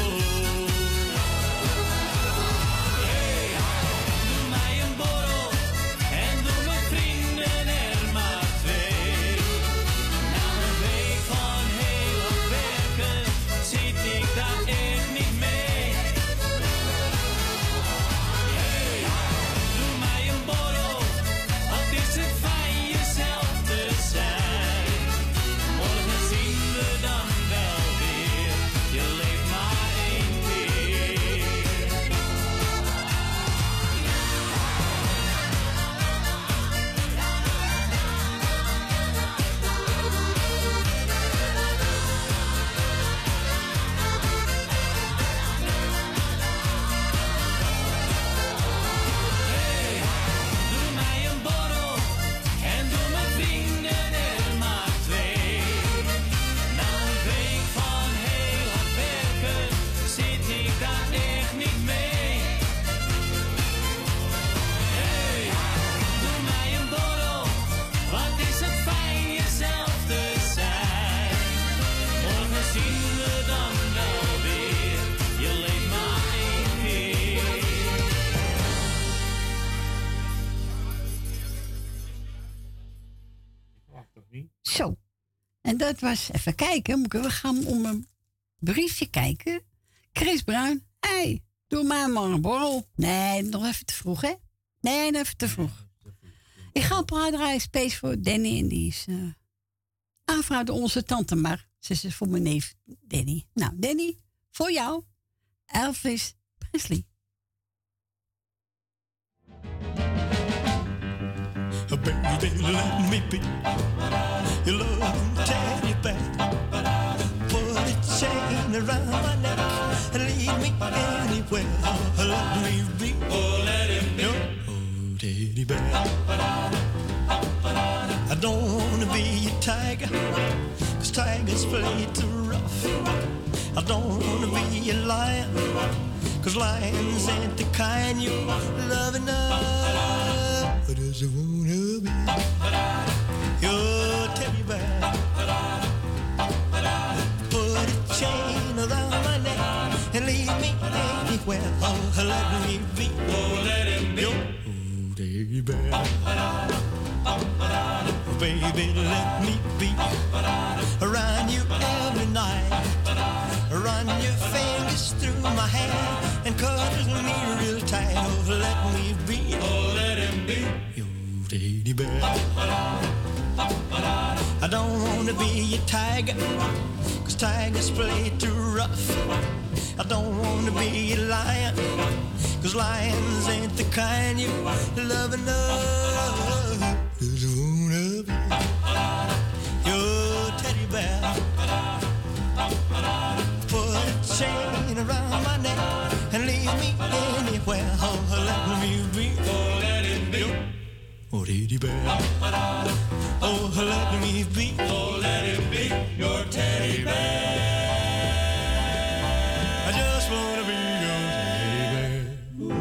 En dat was, even kijken, we gaan om een briefje kijken. Chris Bruin, hé, hey, doe maar maar een borrel. Nee, nog even te vroeg, hè? Nee, nog even te vroeg. Ik ga een paar draaien, space voor Danny en die is uh, door onze tante maar. Ze is dus voor mijn neef Danny. Nou, Danny, voor jou, Elvis Presley. Baby, let me be your loving teddy bear. Put a chain around my neck and lead me anywhere. Let me be. Oh, let him be. Oh, teddy bear. I don't wanna be a tiger, cause tigers play too rough. I don't wanna be a lion, cause lions ain't the kind you love enough. I just wanna Put a chain around my neck and lead me. Oh, let me be. Oh, let be. Baby, let me be around you every night. Run your fingers through my hair and cuddle me real tight. Oh, let me be. I don't wanna be a tiger, cause tigers play too rough. I don't wanna be a lion, cause lions ain't the kind you love enough. Just wanna be your teddy bear. Put a chain around my neck and leave me anywhere. Oh, teddy bear. Oh, let me be. Oh, let it be your teddy bear. I just wanna be your teddy bear.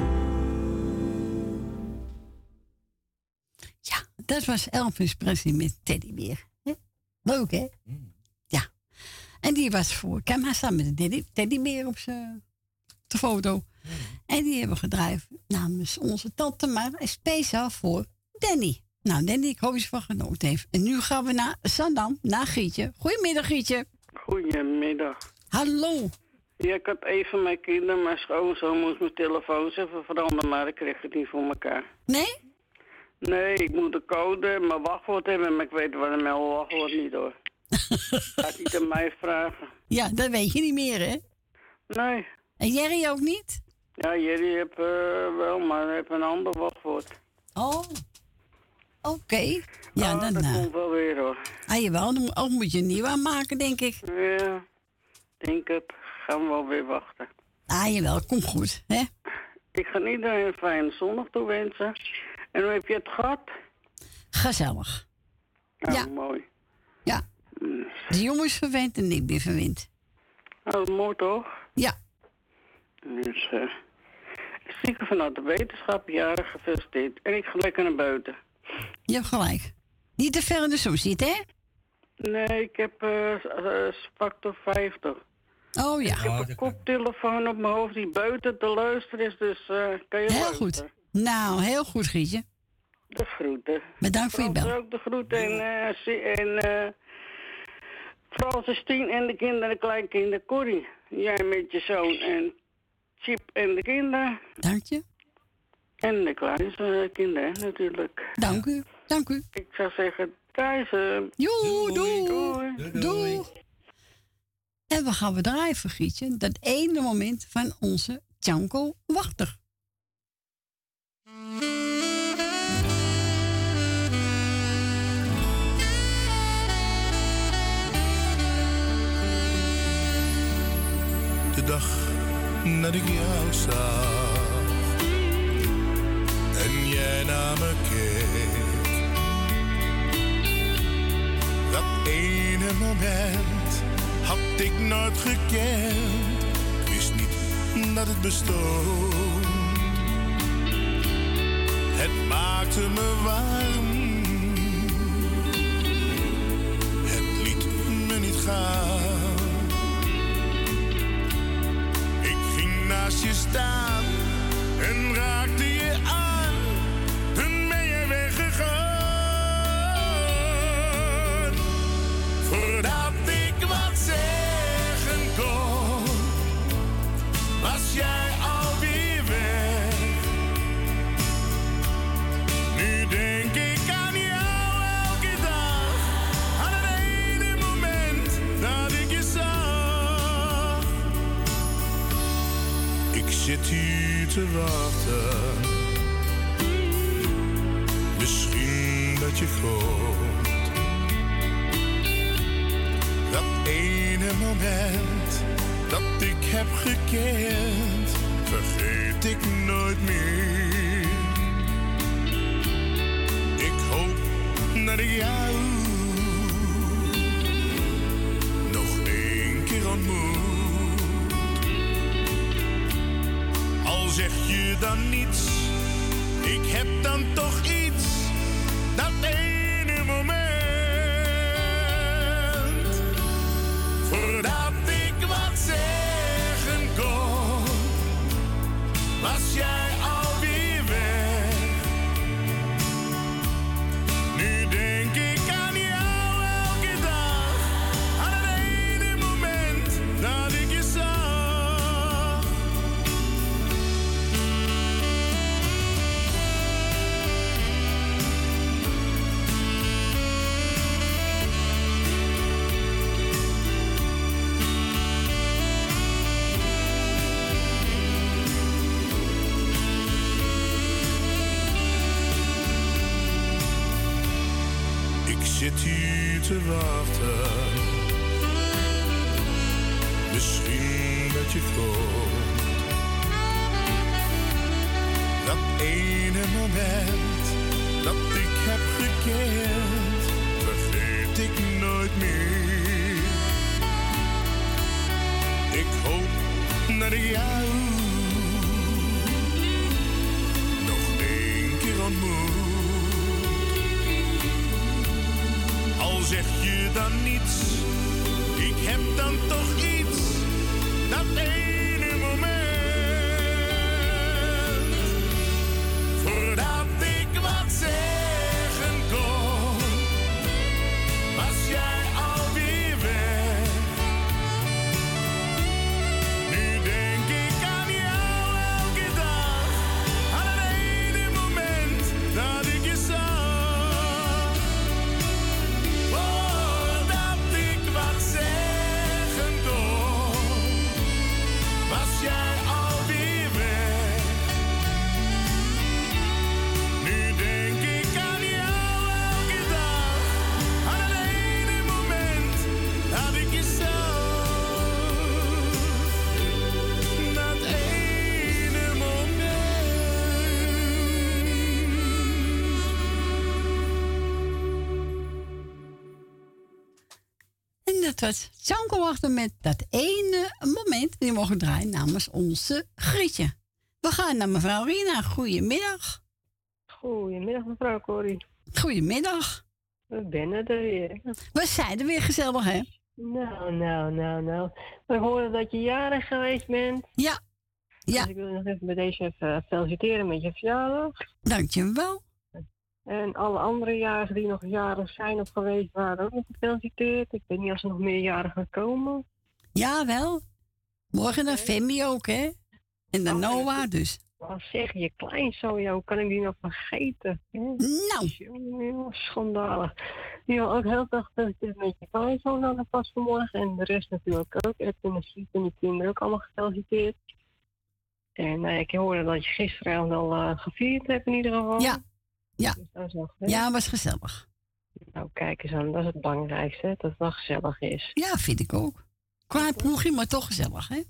Dat was Elvis Presley met Teddybeer. Hè? Leuk, hè? Ja. En die was voor... Kijk maar, staan met een teddy, teddybeer op zijn de foto. En die hebben we gedraaid namens onze tante, maar speciaal voor Danny. Nou, Danny, ik hoop dat je van genoten heeft. En nu gaan we naar Sandam, naar Gietje. Goedemiddag, Gietje. Goedemiddag. Hallo. Ja, ik had even mijn kinderen, mijn schoonzoon moest mijn telefoon even veranderen, maar ik kreeg het niet voor elkaar. Nee? Nee, ik moet de code, mijn wachtwoord hebben, maar ik weet wel mijn wachtwoord niet hoor. Gaat niet aan mij vragen. Ja, dat weet je niet meer, hè? Nee. En Jerry ook niet? Ja, jullie hebben eh, wel, maar heb een ander wachtwoord. Oh. Oké. Ja, Ah, dan... dat eh, komt wel weer hoor. ah, jawel, dan moet- ook moet je een nieuw aanmaken, denk ik. Ja, denk het. Gaan we wel weer wachten. Ah, jawel, komt goed, hè? Ik ga iedereen een fijne zondag toewensen. En hoe heb je het gehad? Gezellig. Ja. mooi. Ja. De jongen is verwend en ik ben verwend. Oh, mooi toch? Ja. Dus, eh stiekem vanuit de wetenschap, jaren gefeliciteerd. En ik ga lekker naar buiten. Je hebt gelijk. Niet te ver in de zon zitten, hè? Nee, ik heb eh eh, factor 50. Oh ja. Ik heb een koptelefoon op mijn hoofd die buiten te luisteren is, dus eh, kan je Heel luisteren. goed. Nou, heel goed, Gietje. De groeten. Bedankt voor je bel. ook de groeten en, eh, en eh Francis Tien en de kinderen, de kleinkinderen, Corrie. Jij met je zoon en Chip en de kinderen. Dank je. En de kleine kinderen natuurlijk. Dank u. Dank u. Ik zou zeggen, thuis. Joe, doei. Doei. En we gaan we draaien, Gietje. Dat ene moment van onze Tjanko Wachter. de dag dat ik jou zag en jij naar me keek. Dat ene moment had ik nooit gekend, ik wist niet dat het bestond. Het maakte me warm, het liet me niet gaan. Ik ging naast je staan en raakte voordat ik wat zeggen kon, was jij al alweer weg. Nu denk ik aan jou elke dag, aan het ene moment dat ik je zag. Ik zit hier te wachten, misschien dat je komt. Ene moment dat ik heb gekend, vergeet ik nooit meer. Ik hoop dat ik jou nog één keer ontmoet. Al zeg je dan niets, ik heb dan toch iets. Ik te wachten. Misschien dat je komt. Dat ene moment dat ik heb gekend, vergeet ik nooit meer. Ik hoop ik jou zeg je dan niets, ik heb dan toch iets. Was Janko Wachter met dat ene moment die mogen draaien namens onze Grietje. We gaan naar mevrouw Rina. Goedemiddag. Goedemiddag, mevrouw Corrie. Goedemiddag. We zijn er weer. We zijn er weer gezellig, hè? Nou, nou, nou, nou. We horen dat je jarig geweest bent. Ja. Ja. Dus ik wil je nog even bij deze even feliciteren met je verjaardag. Dankjewel. En alle andere jarigen die nog jarig zijn of geweest waren ook nog gefeliciteerd. Ik weet niet of er nog meer jarigen komen. Jawel. Morgen naar Femi ook, hè? En dan Noah, dus. Wat zeg je, kleinzoon, joh, kan ik die nog vergeten? Nou. Schandalig. Die wil ook heel erg gefeliciteerd met je kleinzoon dan nog pas vanmorgen. En de rest natuurlijk ook. Edwin en Siep en die kinderen ook allemaal gefeliciteerd. En eh, ik hoorde dat je gisteravond al eh, gevierd hebt in ieder geval. Ja. Ja. Dus dat is wel. Ja, was gezellig. Nou, kijk eens aan, dat is het belangrijkste, hè, dat het wel gezellig is. Ja, vind ik ook. Klein ploegje, maar toch gezellig, hè?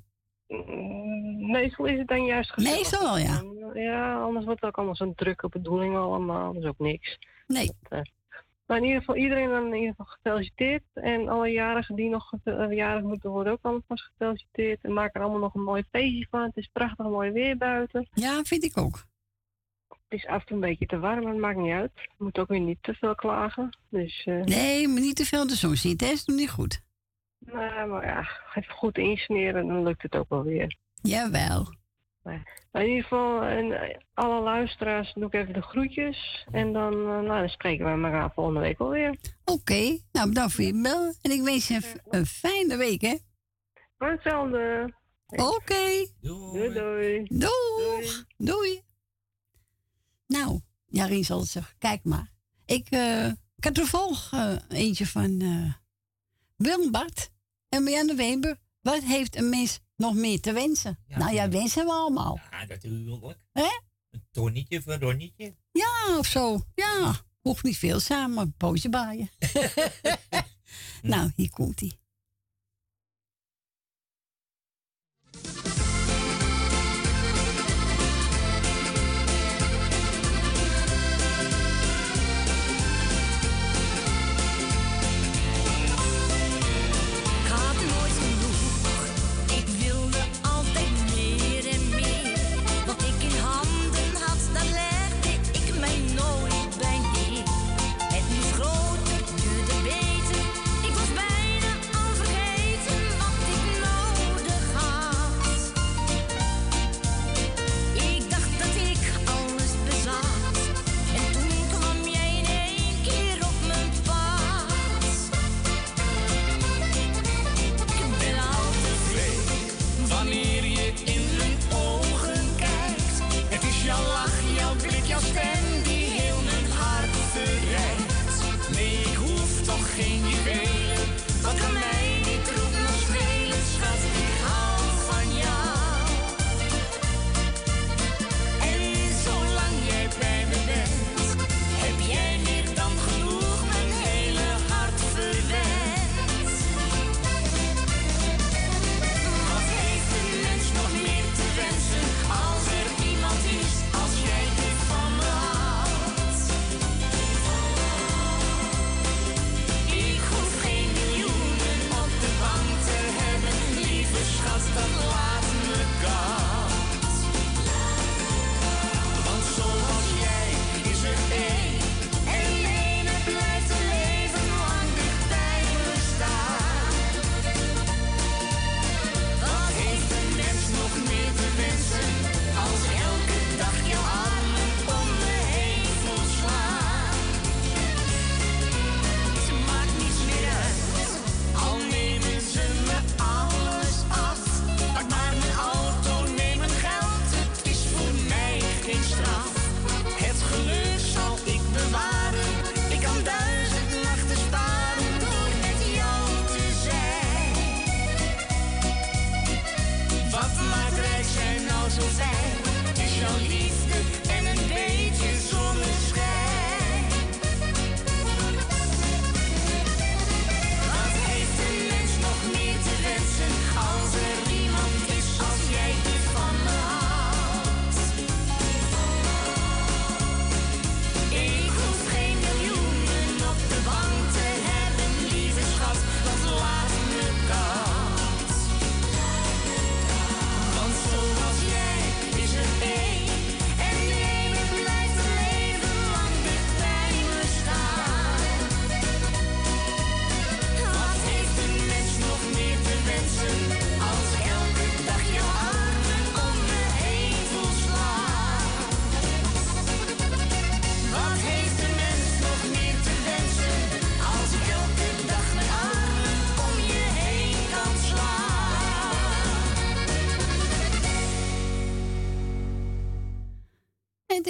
Mm, Meestal is het dan juist gezellig. Meestal wel, ja. Ja, anders wordt het ook allemaal zo'n drukke bedoeling allemaal. Dat is ook niks. Nee. Dat, eh, maar in ieder geval, iedereen dan in ieder geval gefeliciteerd. En alle jarigen die nog eh, jarig moeten worden ook allemaal vast gefeliciteerd. En maak er allemaal nog een mooi feestje van. Het is prachtig mooi weer buiten. Ja, vind ik ook. Het is af en toe een beetje te warm, maar het maakt niet uit. Je moet ook weer niet te veel klagen. Dus, eh, Nee, maar niet te veel de zon ziet, hè? Is nog niet goed. nou, maar ja, even goed insmeren, dan lukt het ook wel weer. Jawel. Maar in ieder geval, en eh, alle luisteraars doe ik even de groetjes. En dan, eh, nou, dan spreken wij elkaar volgende week alweer. Oké, nou bedankt voor je bel. En ik wens je een, een fijne week, hè? Hetzelfde. Oké. Doei doei. Doei. Doei. Nou, Jarien zal het zeggen. Kijk maar. Ik, eh, ik had toevallig eh, eentje van eh Willem Bart en Marianne Weber. Wat heeft een mens nog meer te wensen? nou ja, wensen we allemaal. Ja, natuurlijk. Hè? Een tonnetje een ronnetje. Ja, of zo. Ja, hoeft niet veel samen, maar een baaien. nou, hier komt hij.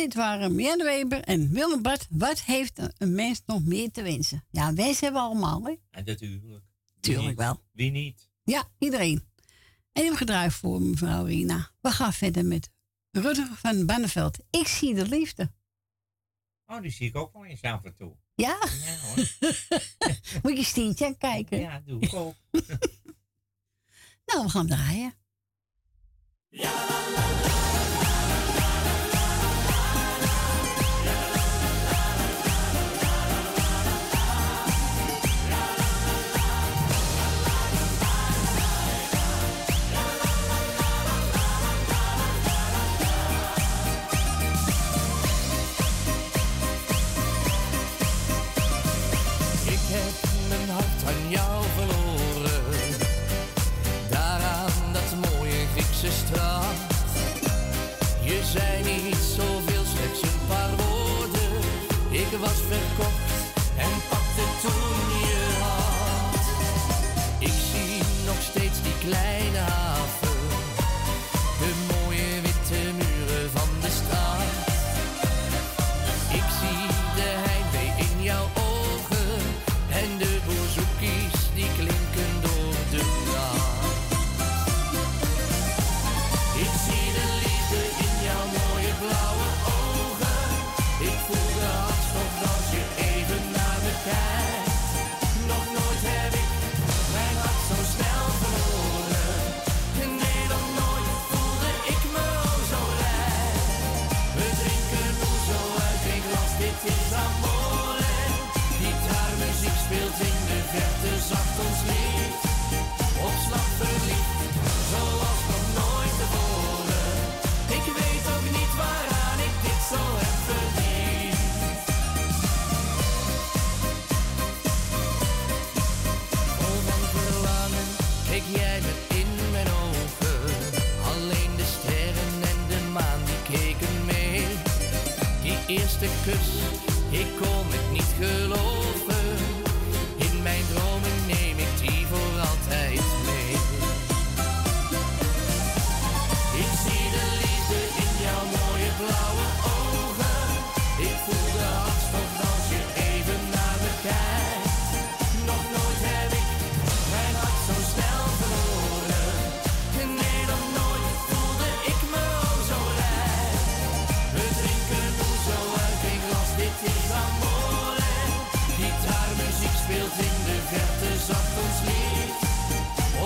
Dit waren Jan Weber en Willem Bart. Wat heeft een- mens nog meer te wensen? Ja, wensen hebben we allemaal, hè? En natuurlijk. Tuurlijk niet? wel. Wie niet? Ja, iedereen. En hebben gedraaid voor mevrouw Rina. We gaan verder met Rutger van Banneveld. Ik zie de liefde. Oh, die zie ik ook wel eens af en toe. Ja? Ja hoor. Moet je Stientje aan kijken? Ja, doe ik ook. Nou, we gaan draaien. Ik jou verloren. Daaraan dat mooie Griekse straat. Je zei niet zoveel, slechts een paar woorden. Ik was verkocht en pakte toen je hand. Ik zie nog steeds die kleine Ik kom het niet geloven. Ons niet,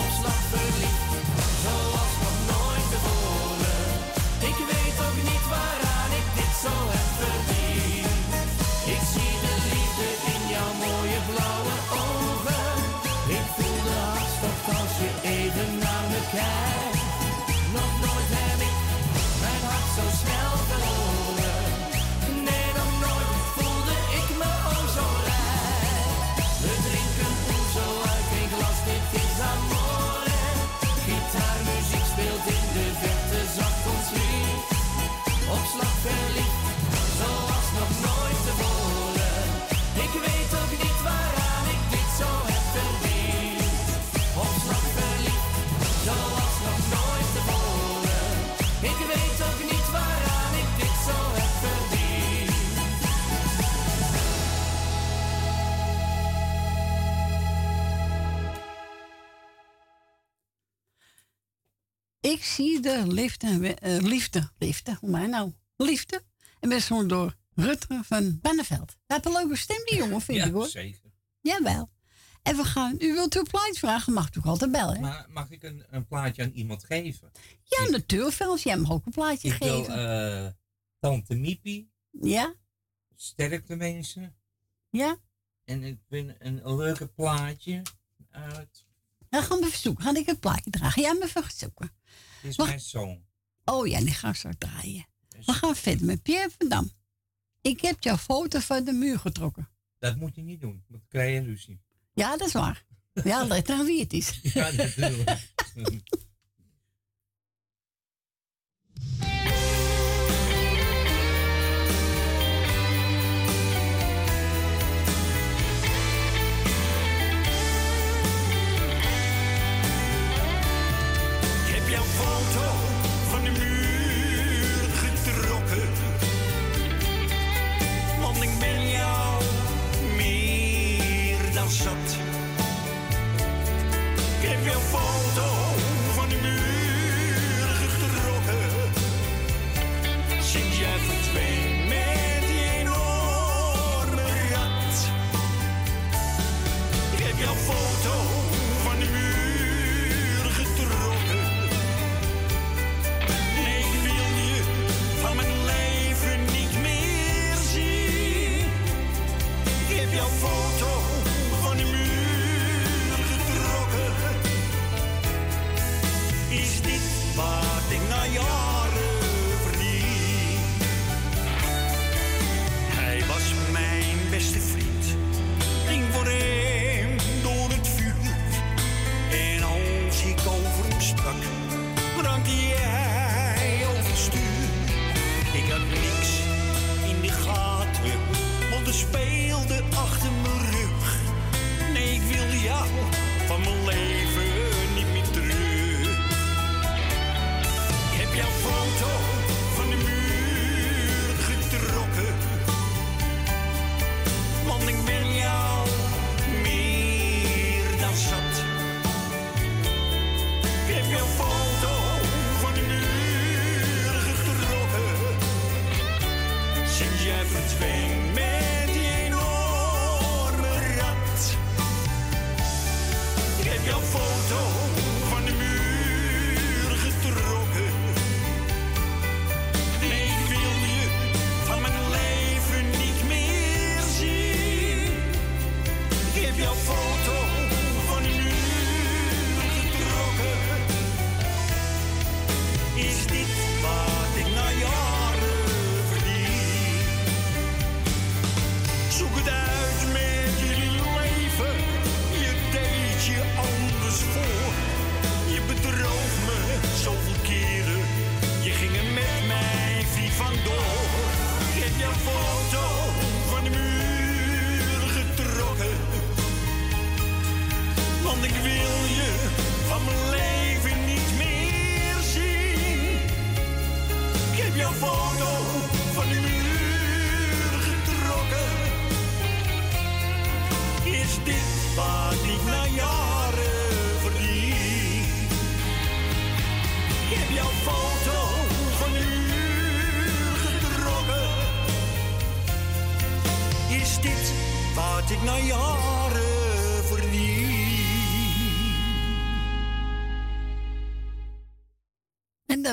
ontslag zoals van nooit geboren. Ik weet ook niet waaraan ik dit zo hebben verdiend. Ik zie de liefde in jouw mooie blauwe ogen. Ik voel de hartstikke als je even naar me kijkt. liefde, liefde, eh, liefde, liefde, hoe mij nou? Liefde. En best door Rutte van Benneveld. Dat een leuke stem, die jongen, vind je ik hoor. zeker. Jawel. En we gaan, u wilt uw plaatje vragen, mag toch altijd bellen. Maar mag ik een, een plaatje aan iemand geven? Ja, ik, natuurlijk, Jij mag ook een plaatje geven. Ik wil eh, Tante Mipi. Ja. Sterkte mensen. Ja. En ik ben een leuke plaatje uit. Dan gaan we verzoeken. Ga ik het plaatje dragen. Jij ja, me verzoeken. Dit is mijn zoon. Oh ja, die gaan zo draaien. We gaan verder met Pierre van Dam. Ik heb jouw foto van de muur getrokken. Dat moet je niet doen, want dan krijg je ruzie. Ja, dat is waar. Ja, let aan wie het nou is. Ja, natuurlijk.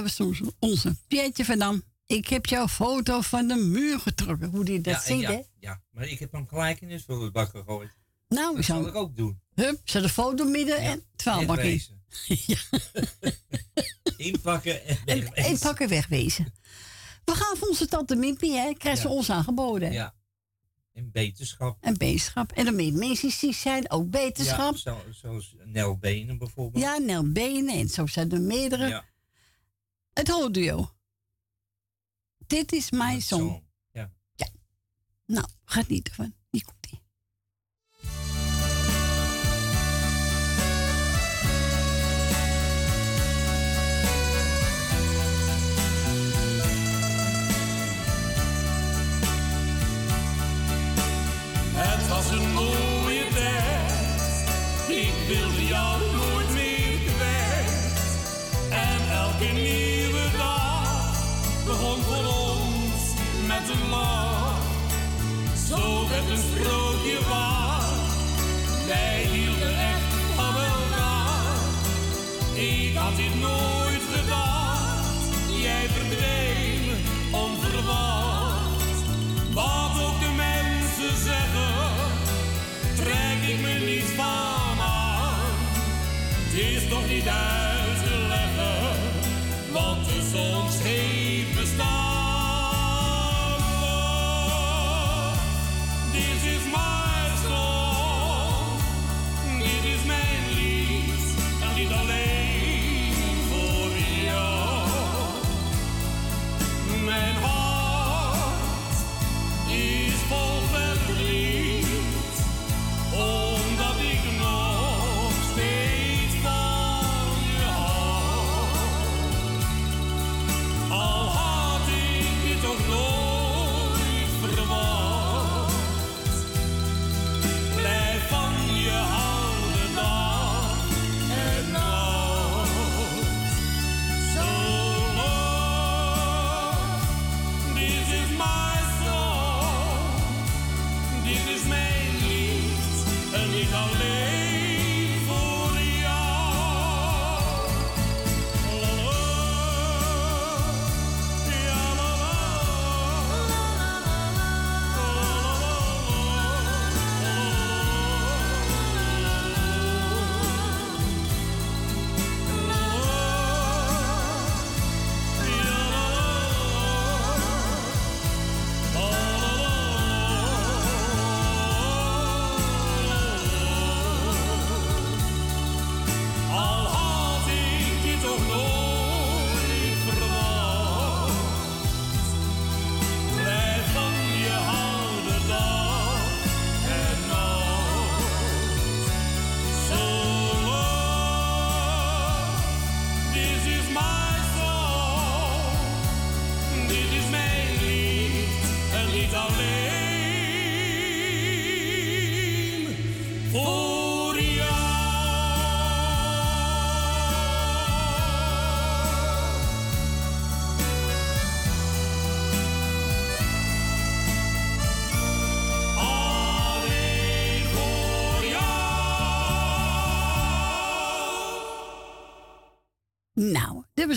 En was ons, onze Pietje van Dam. Ik heb jouw foto van de muur getrokken. Hoe die dat ja, en zingt, ja, hè? ja, maar ik heb hem gelijk in de vullenbak gegooid. Nou, dat zal ik ook doen. Hup, zet de foto midden en twaalfbak in. Wegwezen. Inpakken en En wegwezen. inpakken, wegwezen. We gaan voor onze tante Mimpie, hè? Krijgt ze Ja. ons aangeboden. Ja. En beterschap. En beterschap. En dan meer mensen die zijn, ook beterschap. Ja, zo, zoals Nel Benen bijvoorbeeld. Ja, Nel Benen en zo zijn er meerdere. Ja. Het duo. Dit is mijn song. Ja. Ja. Nou, gaat niet ervan. Hier komt ie. Het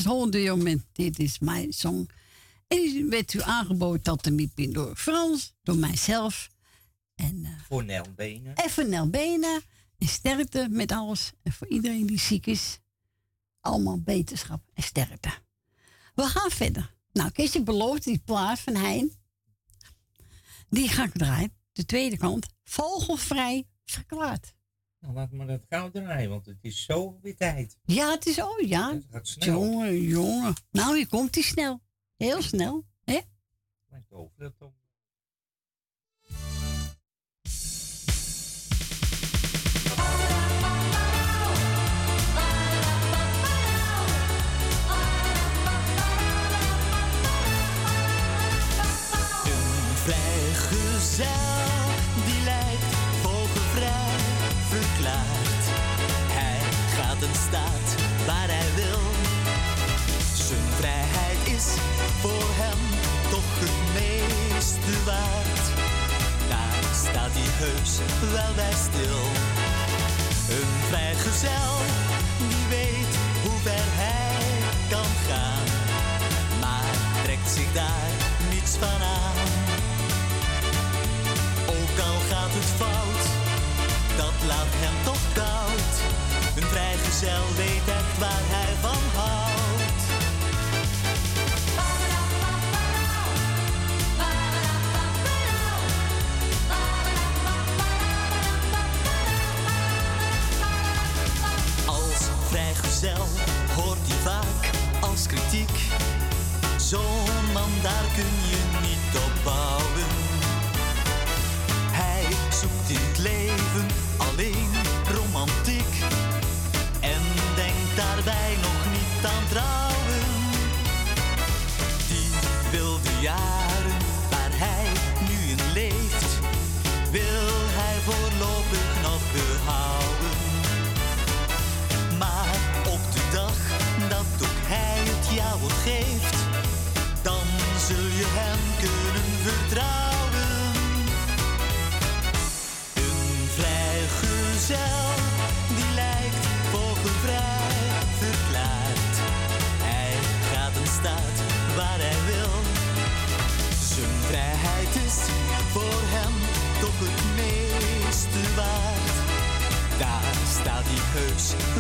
was met Dit is mijn song. En werd u aangeboden Tante Miepie door Frans, door mijzelf. En eh, Voor Nel Benen. even Nel Benen. En sterkte met alles. En voor iedereen die ziek is. Allemaal beterschap en sterkte. We gaan verder. Nou, Kees, je belooft die plaat van Hein. Die ga ik draaien. De tweede kant. Vogelvrij verklaard. Nou, laat maar dat gauw draaien, want het is zo weer tijd. Ja, het is oh ja. Het gaat snel. Jongen, jongen. Nou, je komt die snel. Heel snel, hè? Mijn over dat om. Een vrijgezel. Wel bij stil. Een vrijgezel die weet hoe ver hij kan gaan, maar trekt zich daar niets van aan. Ook al gaat het fout, dat laat hem toch koud. Een vrijgezel weet echt waar hij van man,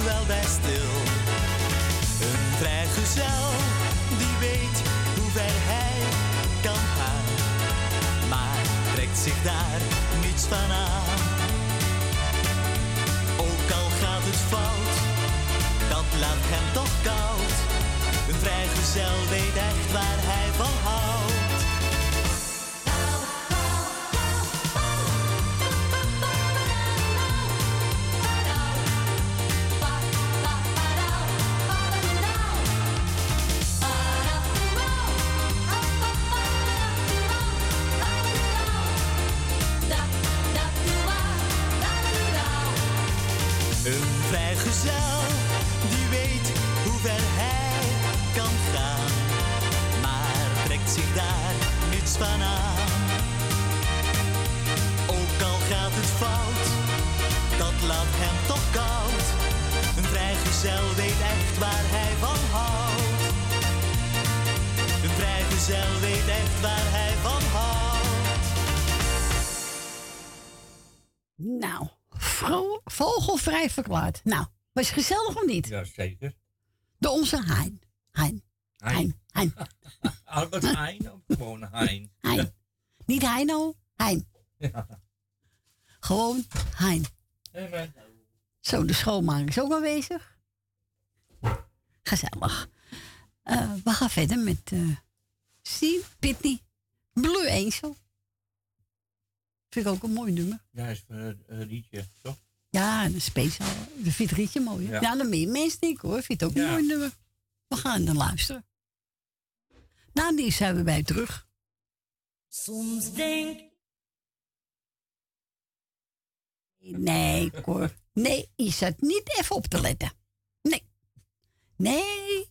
wel bij stil. Een vrijgezel die weet hoe ver hij kan gaan, maar trekt zich daar niets van aan. Ook al gaat het fout, dat laat hem toch koud. Een vrijgezel weet echt waar hij van vogelvrij verklaard. Nou, was je gezellig of niet? Ja, zeker. De onze Hein. Hein. Hein. Hein. Albert Heijn of gewoon Hein? Hein. Niet Heino, Hein. Ja. Gewoon Hein. Zo, de schoonmaker is ook aanwezig. Gezellig. Eh, we gaan verder met eh Steve Pitney. Blue Angel. Vind ik ook een mooi nummer. Ja, is voor een liedje, toch? Ja, een speciaal. Dat vindt Rietje mooi. hè? Ja. Ja, dan meer mensen denk ik hoor. Vindt ook een Ja. mooi nummer. We gaan dan luisteren. Na die zijn we bij terug. Soms denk Nee, Cor. Nee, je zat niet even op te letten. Nee. Nee.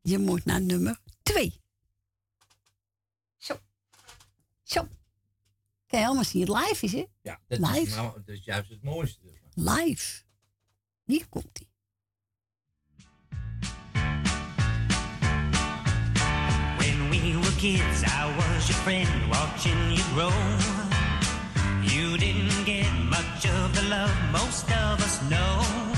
Je moet naar nummer twee. Zo. Zo. Kijk, helemaal zien het live is, hè? Ja, dat live. is, nou, dat is juist het mooiste. Live. Hier komt hij. When we were kids, I was your friend, watching you grow. You didn't get much of the love most of us know.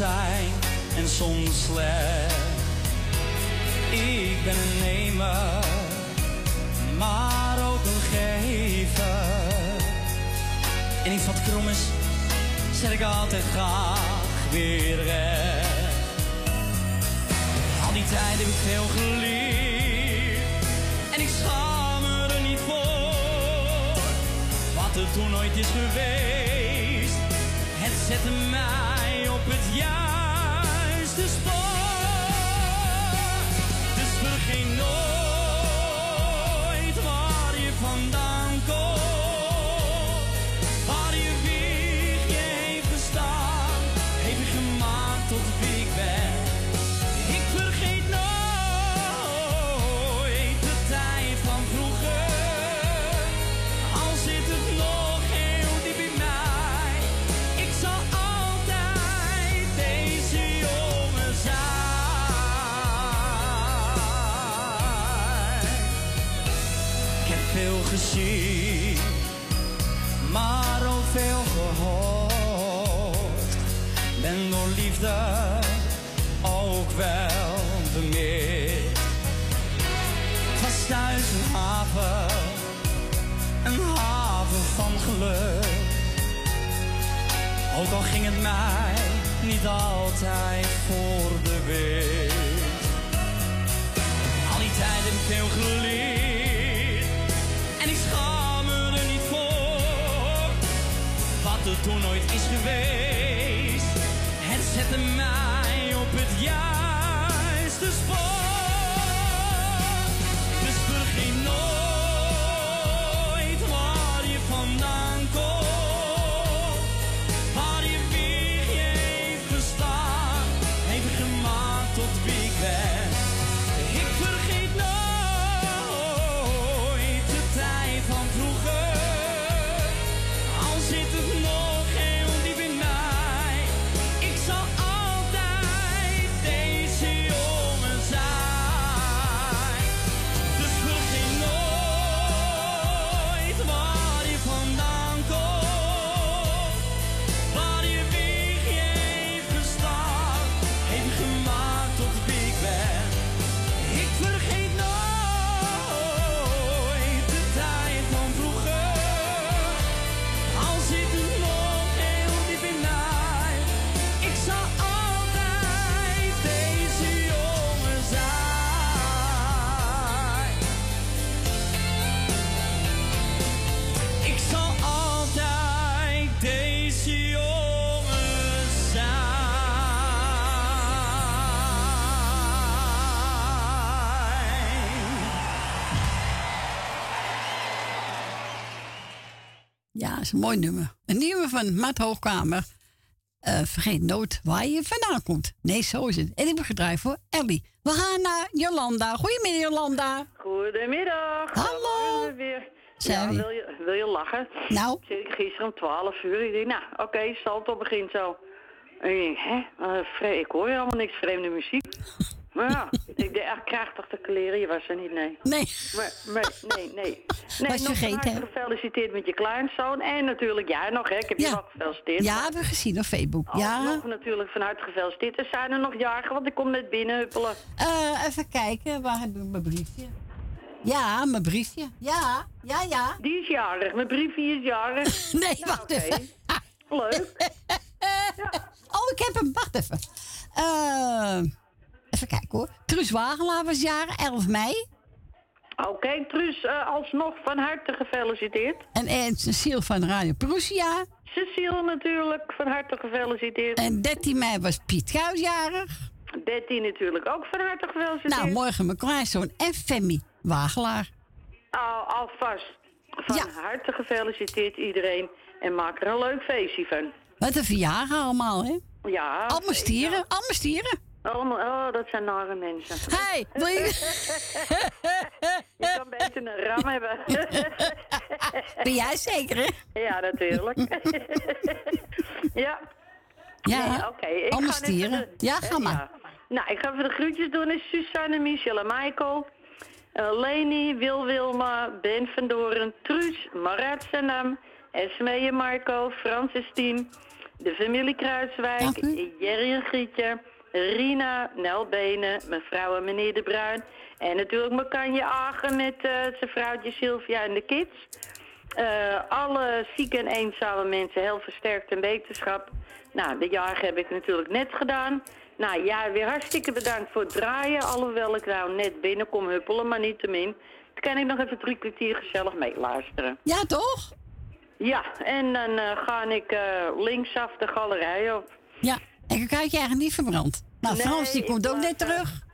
en soms slecht. Ik ben een nemer, maar ook een gever. En iets wat krom is, zet ik altijd graag. Is een mooi nummer. Een nieuwe van Matt Hoogkamer. Eh, vergeet nooit waar je vandaan komt. Nee, zo is het. En ik ben gedraaid voor Ellie. We gaan naar Jolanda. Goedemiddag, Jolanda. Goedemiddag. Hallo. We weer. Ja, wil je, wil je lachen? Nou? Gisteren om 12 uur. Ik denk, nou, oké, salto begint zo. En ik denk, hè? Vre- ik hoor helemaal niks vreemde muziek. Maar ja, ik dacht, ach, krijg toch de kleren? Je was er niet, nee. Nee. Maar, maar, nee, nee. Nee, Was nog vergeten, gefeliciteerd met je kleinzoon. En natuurlijk jij nog, hè? Ik heb je wel gefeliciteerd. Ja, hebben we gezien op Facebook. Ja. Nog natuurlijk van harte gefeliciteerd. Er zijn er nog jarigen, want ik kom net binnen huppelen. Eh, even kijken, waar heb ik mijn briefje? Ja, mijn briefje. Ja, ja, ja. Die is jarig. Mijn briefje is jarig. nee, Nou, wacht even. Leuk. Oh, ik heb hem. Wacht even. Eh, even kijken hoor. Truus Wagelaar was jaren 11 mei. Oké, Truus, eh, alsnog van harte gefeliciteerd. En, en Cecile van Radio Prussia. Cecile natuurlijk, van harte gefeliciteerd. En 13 mei was Piet Kuijs jarig. Betty natuurlijk ook van harte gefeliciteerd. Nou, morgen mijn kleinzoon en Femi Wagelaar. Al, alvast van harte gefeliciteerd iedereen. En maak er een leuk feestje van. Wat een verjaardag allemaal, hè? Ja. Allemaal stieren, allemaal stieren. Oh, dat zijn nare mensen. Hey, wil je... je kan beter een ram hebben. Ben jij zeker, hè? Ja, natuurlijk. ja. Ja, Nee, oké. Ik allemaal stieren. de- Ja, ga maar. Ja. Nou, ik ga even de groetjes doen. Is Suzanne, Michelle en Michael. eh, Leni, Wil Wilma, Ben van Doren, Truus, Marat Sanam, Esmee en Marco, Francis Tien, de familie Kruiswijk, Jerry en Grietje, Rina, Nel Benen, mevrouw en meneer De Bruin. En natuurlijk Makanje Agen met eh, zijn vrouwtje Sylvia en de kids. Eh, alle zieke en eenzame mensen heel versterkt en wetenschap. Nou, de jarig heb ik natuurlijk net gedaan. Nou ja, weer hartstikke bedankt voor het draaien. Alhoewel ik nou net binnenkom huppelen, maar niet te min. Dan kan ik nog even drie kwartier gezellig meeluisteren. Ja, toch? Ja, en dan eh, ga ik linksaf de galerij op. Ja, en dan krijg je eigenlijk niet verbrand. Nou, Nee, Frans, die ik komt ook net terug.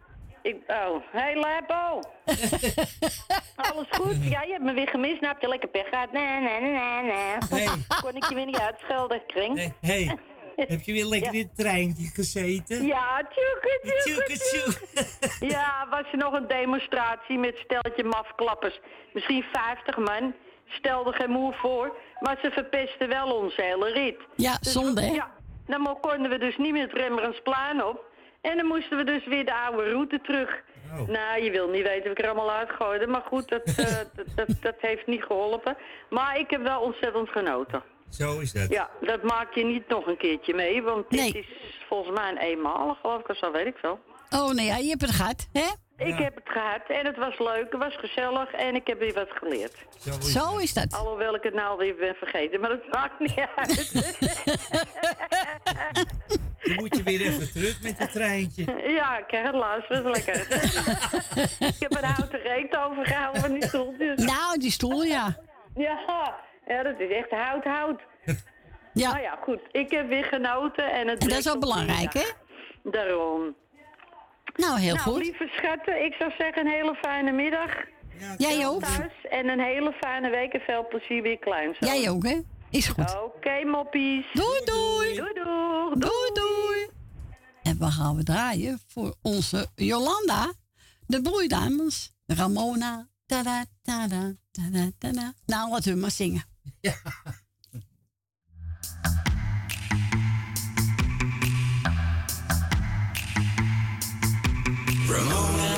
Ik, oh, hey Lepo. Alles goed? Ja, je hebt me weer gemist. Nou heb je lekker pech gehad. Nee, nee, nee, nee, nee. Kon ik je weer niet uitschelden, kring. Hé, heb je weer lekker in het treintje gezeten? Ja, tjoeke, tjoeke, Tjoeke, tjoeke. Ja, was er nog een demonstratie met steltje mafklappers. Misschien 50 man. Stelde geen moe voor. Maar ze verpesten wel onze hele rit. Ja, zonde, hè? Ja, dan konden we dus niet meer het Rembrandtsplein op. En dan moesten we dus weer de oude route terug. Nou, je wil niet weten of ik er allemaal uitgooide. Maar goed, dat, eh, dat, dat, dat heeft niet geholpen. Maar ik heb wel ontzettend genoten. Zo is dat. Ja, dat maak je niet nog een keertje mee. Want dit is volgens mij een eenmalig, geloof ik, of zo weet ik veel. Oh, nee, ja, je hebt het gehad, hè? Ik heb het gehad en het was leuk, het was gezellig en ik heb weer wat geleerd. Zo is dat. Alhoewel ik het nou weer ben vergeten, maar dat maakt niet uit. Dan moet je weer even terug met het treintje. ja, ik krijg het luisteren, dat is lekker. ik heb een houten reet overgehouden van die stoeltjes. Nou, die stoel, ja. Ja, ja, dat is echt hout, hout. Ja. Nou ja, goed. Ik heb weer genoten en het En dat is wel belangrijk, hè? Daarom. Nou, heel nou, goed. lieve schatten, ik zou zeggen een hele fijne middag. Jij ook. Thuis en een hele fijne week en veel plezier weer klein. Jij ook, hè? Is goed. Oké, moppies. Doei, doei. Doei, doei. Doei, doei. En we gaan we draaien voor onze Jolanda, de broeidames, Ramona. Tada, tada, tada, tada. Nou, laten we maar zingen. Ramona,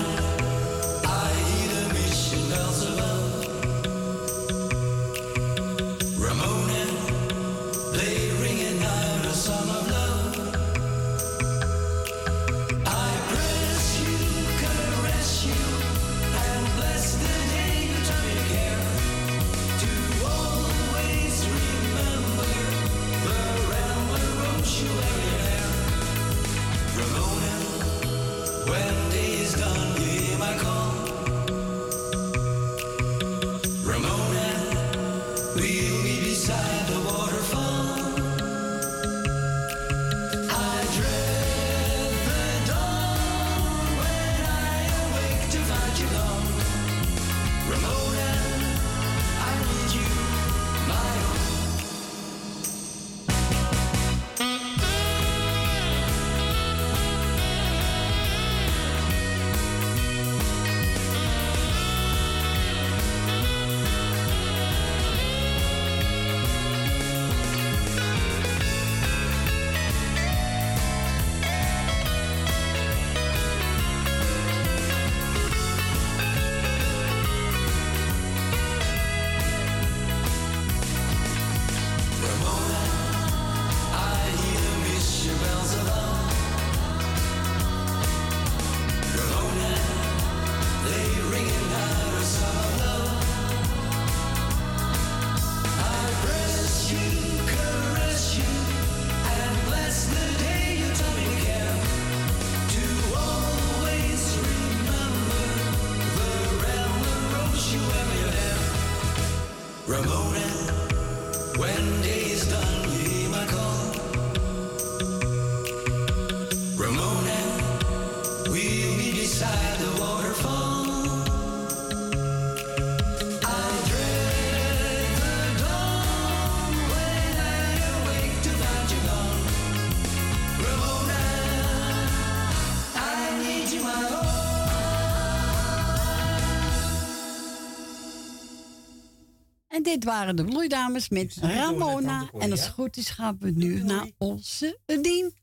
dit waren de bloeidames met Ramona. En als het goed is, gaan we nu naar onze Dien.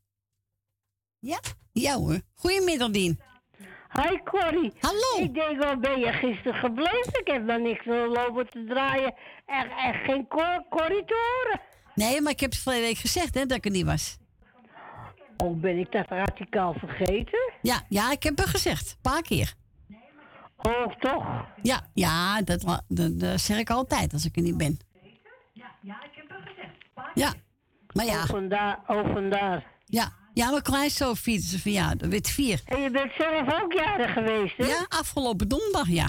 Ja? Ja hoor. Goedemiddag, Dien. Hi Corrie. Hallo. Ik denk, waar ben je gisteren gebleven? Ik heb nog niks lopen te draaien. Er, er geen cor Corrie te horen. Nee, maar ik heb het vorige week gezegd hè, dat ik er niet was. Oh, ben ik dat radicaal vergeten? Ja, ja, ik heb het gezegd. Een paar keer. Oh, toch? Ja, ja dat, dat, dat zeg ik altijd als ik er niet ben. Ja, maar ja. Oh, vandaar. Oh, vandaar. Ja, ja mijn kleinzoon viert zijn verjaardag. Weet vier. En je bent zelf ook jarig geweest, hè? Ja, afgelopen donderdag, ja.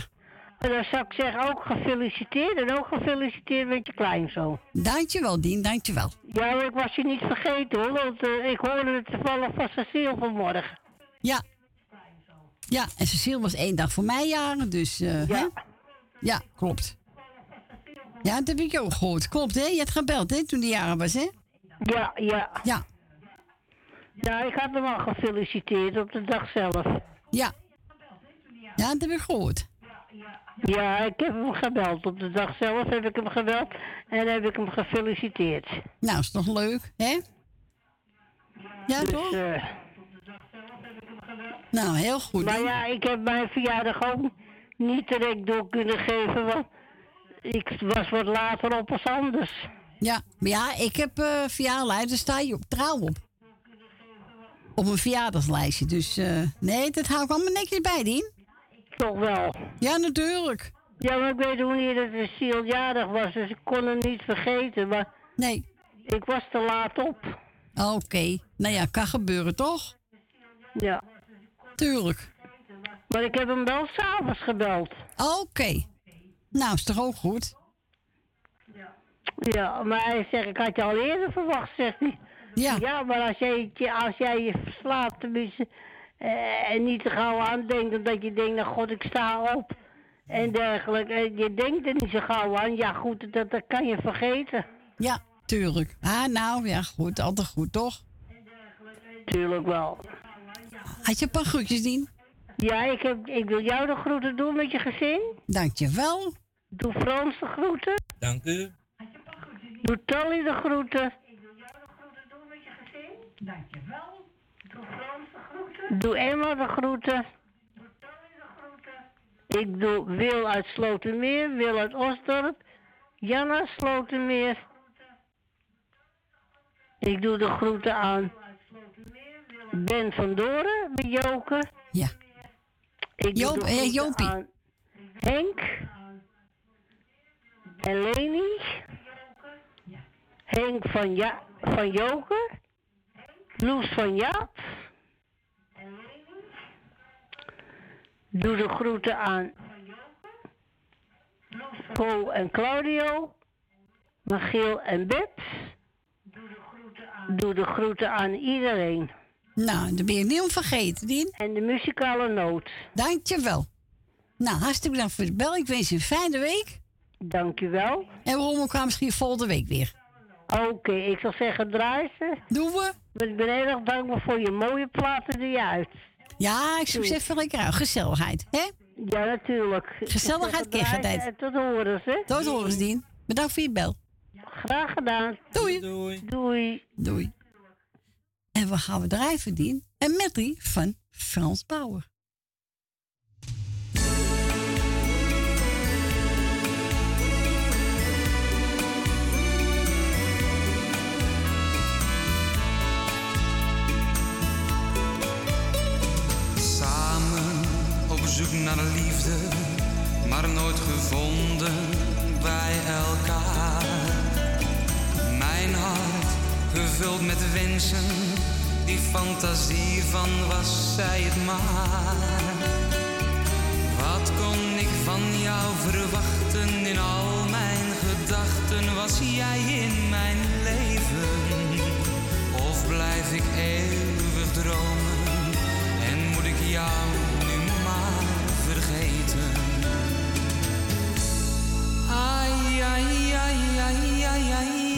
En dan zou ik zeggen, ook gefeliciteerd. En ook gefeliciteerd met je kleinzoon. Dankjewel, Dien, dankjewel. Ja, maar ik was je niet vergeten, hoor. Want eh, ik hoorde het toevallig van Cecile vanmorgen. Ja. Ja, en Cecile was één dag voor mij jaren, dus... eh, Ja. hè? Ja, klopt. Ja, dat heb ik ook gehoord. Klopt, hè? Je hebt gebeld, hè, toen die jaren was, hè? Ja, ja. Ja. Ja, ik had hem al gefeliciteerd op de dag zelf. Ja. Ja, dat heb ik gehoord. Ja, ik heb hem gebeld. Op de dag zelf heb ik hem gebeld en heb ik hem gefeliciteerd. Nou, is toch leuk, hè? Ja, dus, toch? eh, Nou, heel goed. Maar ja, ik heb mijn verjaardag ook niet direct door kunnen geven, want ik was wat later op als anders. Ja, maar ja, ik heb eh verjaarlijst, daar sta je op trouw op. Op een verjaardagslijstje. Dus eh, nee, dat hou ik allemaal netjes bij, Dien. Toch wel? Ja, natuurlijk. Ja, maar ik weet wanneer het een zieljarig was, dus ik kon hem niet vergeten. Maar nee. Ik was te laat op. Oké. Nou ja, kan gebeuren, toch? Ja. Tuurlijk. Maar ik heb hem wel s'avonds gebeld. Oké. Nou, is toch ook goed? Ja, maar hij zegt, ik had je al eerder verwacht, zegt hij. Ja. Ja, maar als jij, je- als jij je tenminste, eh, en niet te gauw aandenkt, omdat je denkt, nou god, ik sta op. En dergelijke. En je denkt er niet zo gauw aan. Ja, goed, dat, dat kan je vergeten. Ja, tuurlijk. Ah, nou, ja, goed. Altijd goed, toch? Tuurlijk wel. Had je een paar groetjes, Dien? Ja, ik, heb, ik wil jou de groeten doen met je gezin. Dankjewel. Doe Frans de groeten. Dank u. Doe Tally de groeten. Dankjewel. Doe Emma de groeten. Ik doe Wil uit Slotermeer, Wil uit Osdorp, Jan uit Slotermeer. Ik doe de groeten aan Ben van Doren bij Joke. Ja. Ik doe Joop- de eh, Jopie. aan Henk. En Leni. Henk van, ja, van Joke. Loes van Jaap. Doe de groeten aan Co en Claudio. Magiel en Beb. Doe de groeten aan iedereen. Nou, daar ben je niet om vergeten, Dien. En de muzikale noot. Dankjewel. Nou, hartstikke bedankt voor de bel. Ik wens je een fijne week. Dankjewel. En we horen elkaar misschien volgende week weer. Oké, ik zal zeggen draai ze. Doen we. Ik ben heel erg dankbaar voor je mooie platen die je uit. Ja, ik zoek even lekker uit. Gezelligheid, hè? Ja, natuurlijk. Gezelligheid, En tot horen ze. Tot horen, Dien. Bedankt voor je bel. Graag gedaan. Doei. Doei. Doei. Doei. En we gaan we drijven, Dien. En medley van Frans Bauer. Samen op zoek naar de liefde, maar nooit gevonden bij elkaar. Gevuld met wensen, die fantasie van was zij het maar. Wat kon ik van jou verwachten in al mijn gedachten? Was jij in mijn leven? Of blijf ik eeuwig dromen en moet ik jou nu maar vergeten? Ai, ai, ai, ai, ai, ai,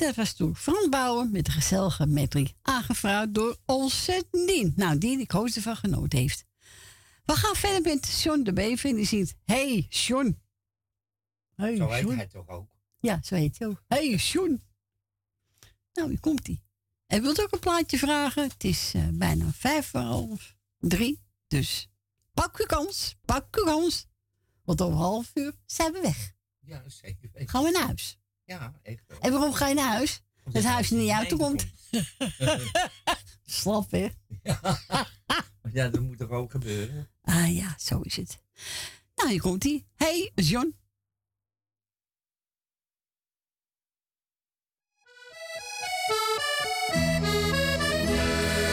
dat was toen Frans Bouwen met de gezellige medley. Aangevraagd door onze Dien. Nou, Dien, ik ze ervan genoten heeft. We gaan verder met John de Bever. En die zingt... Hey, John. Hey, Zo heet John. hij toch ook? Ja, zo heet hij ook. Hey, John. Nou, hier komt hij. En wilt ook een plaatje vragen? Het is eh, bijna vijf voor half drie. Dus pak uw kans. Pak uw kans. Want over half uur zijn we weg. Ja, zeker weten. Gaan we naar huis. Ja, echt wel. En waarom ga je naar huis? Het huis niet uit komt. komt. Slap, hè? Ja, dat moet toch ook gebeuren? Ah ja, zo is het. Nou, hier komt hij. Hey, John.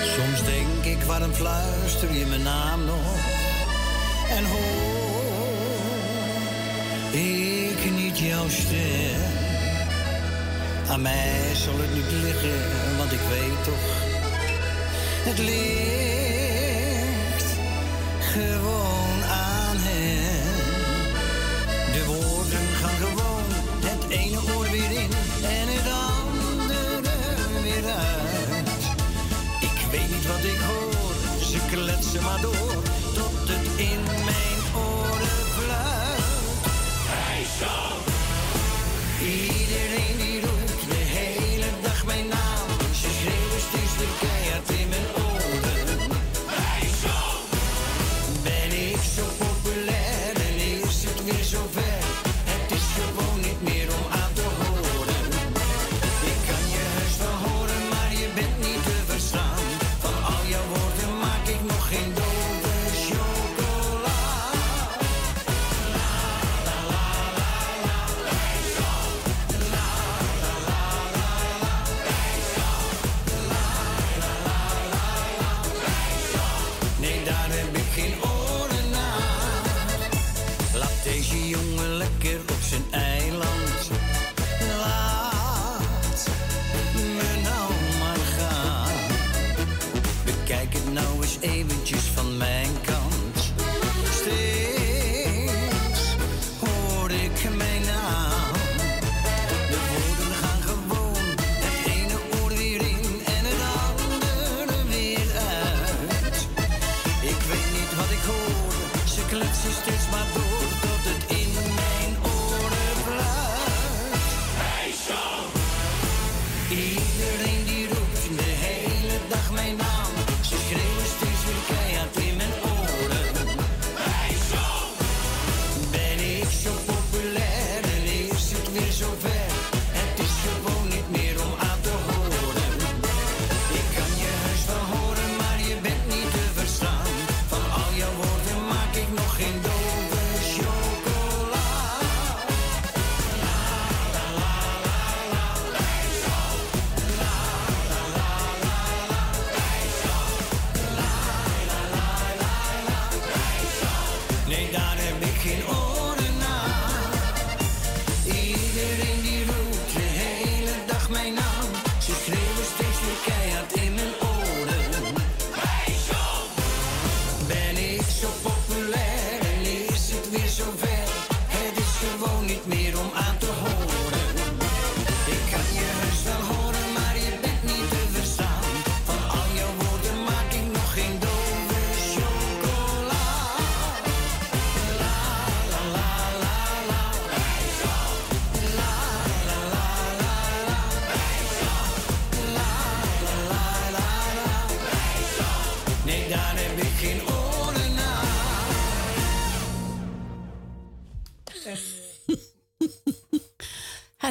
Soms denk ik, waarom fluister je mijn naam nog? En hoor ik niet jouw stem? Aan mij zal het niet liggen, want ik weet toch, het ligt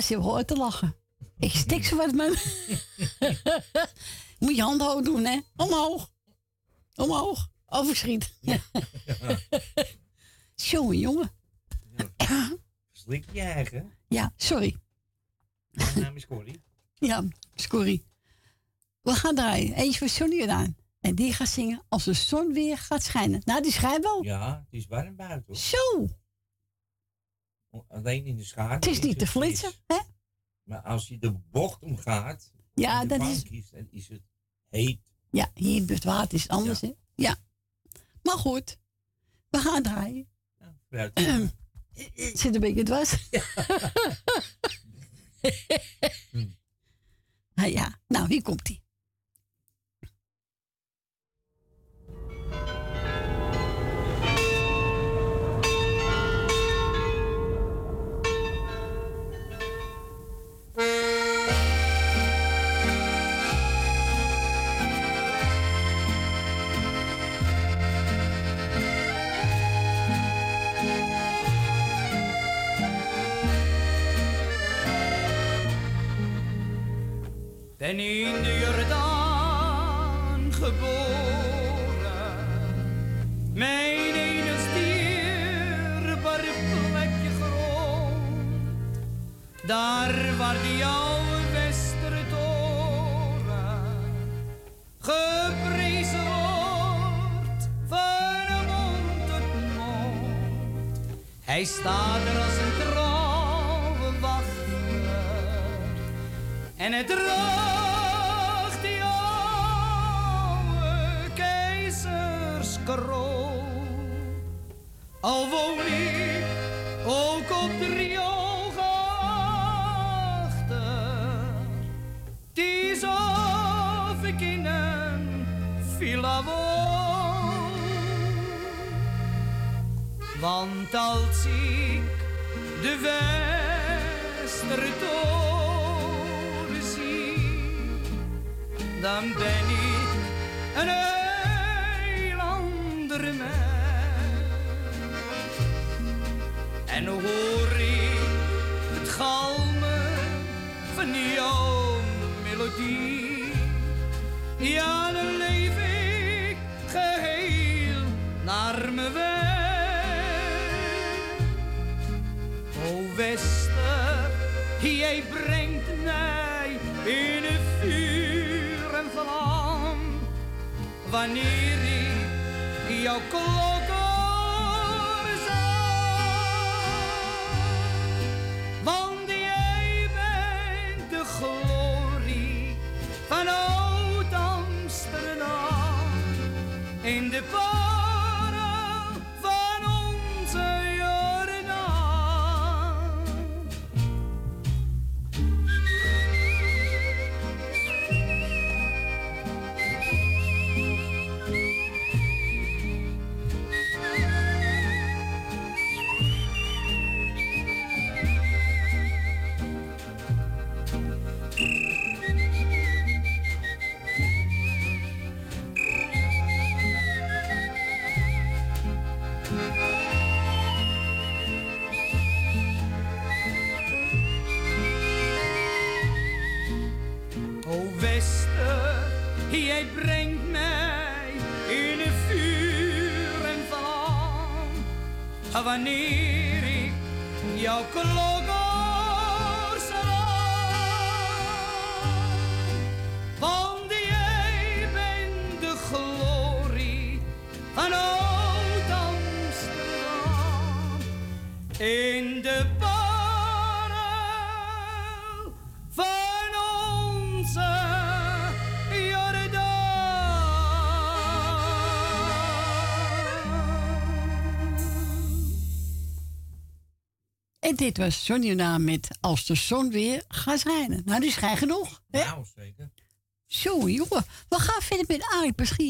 Zit hoort te lachen. Ik stik zo wat man. Moet je hand hoog doen, hè? Omhoog. Omhoog. Overschiet. Jongen, jongen. Slik je eigen. Ja, sorry. Mijn naam is Corrie. Ja, sorry. We gaan draaien. Eentje voor Sonny gedaan. En die gaat zingen als de zon weer gaat schijnen. Nou, die schijnt wel. Ja, het is warm buiten. hoor. Zo. Alleen in de schaduw. Het is niet te flitsen, hè? Maar als je de bocht omgaat. Ja, dat is- kiest, dan is het heet. Ja, hier in het water is het anders, hè? Ja. Maar goed. We gaan draaien. Vooruit. Zit een beetje dwars. Ah, ja, nou, hier komt ie. Ben Ah, En dit was Johnny Jordaan met Als de zon weer gaat schijnen. Nou, die schijnt genoeg. Hè? Nou, zeker. Zo, jongen. We gaan verder met Arie Paschier.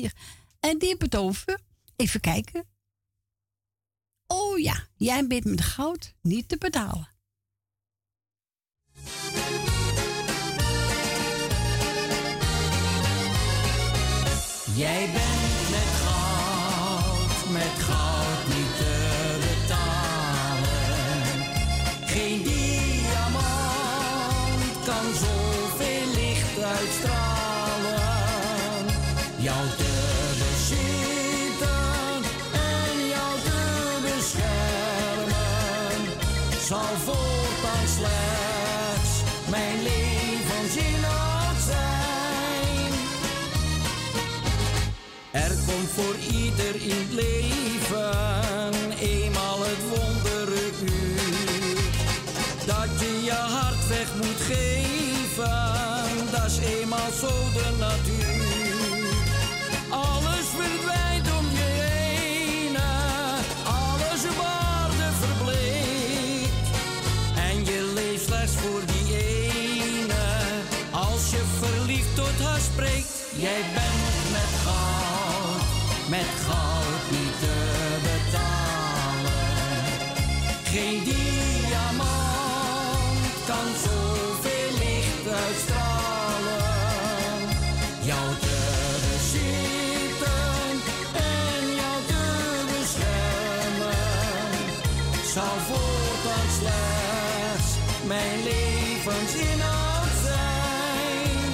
Slechts mijn levensinhoud zijn.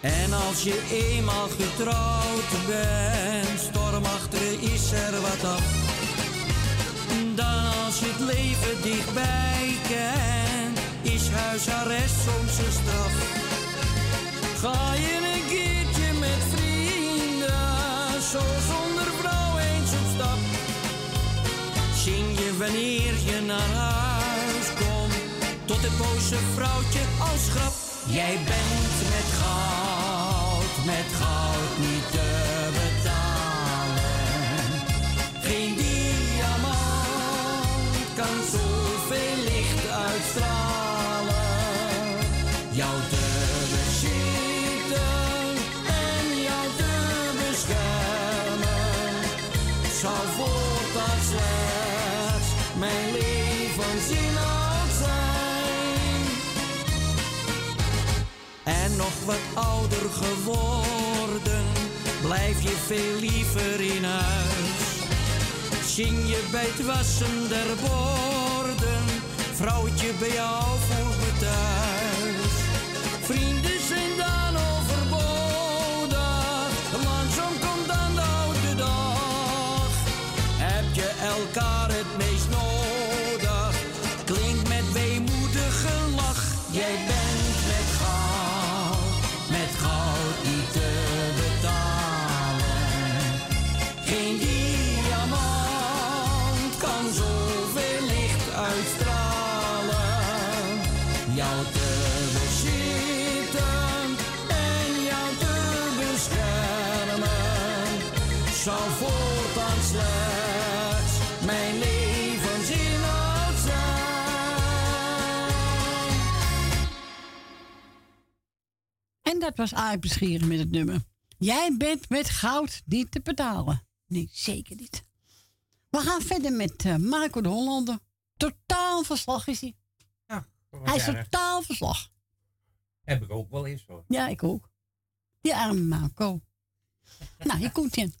En als je eenmaal getrouwd bent, stormachtig is er wat af. Dan als je het leven dichtbij kent, is huisarrest soms een straf. Ga je een keertje met vrienden, zo Zing je wanneer je naar huis komt, tot het boze vrouwtje als grap. Jij bent met goud, met goud niet te betalen. Geen diamant kan zoveel Nog wat ouder geworden, blijf je veel liever in huis. Zing je bij het wassen der borden, vrouwtje bij jou voelt me thuis. Vrienden dat was Arie met het nummer. Jij bent met goud niet te betalen. Nee, zeker niet. We gaan verder met eh, Marco de Hollander. Totaal verslag is hij. Hij is totaal verslag. Heb ik ook wel eens hoor. Ja, ik ook. Die arme Marco. nou, hier komt hij.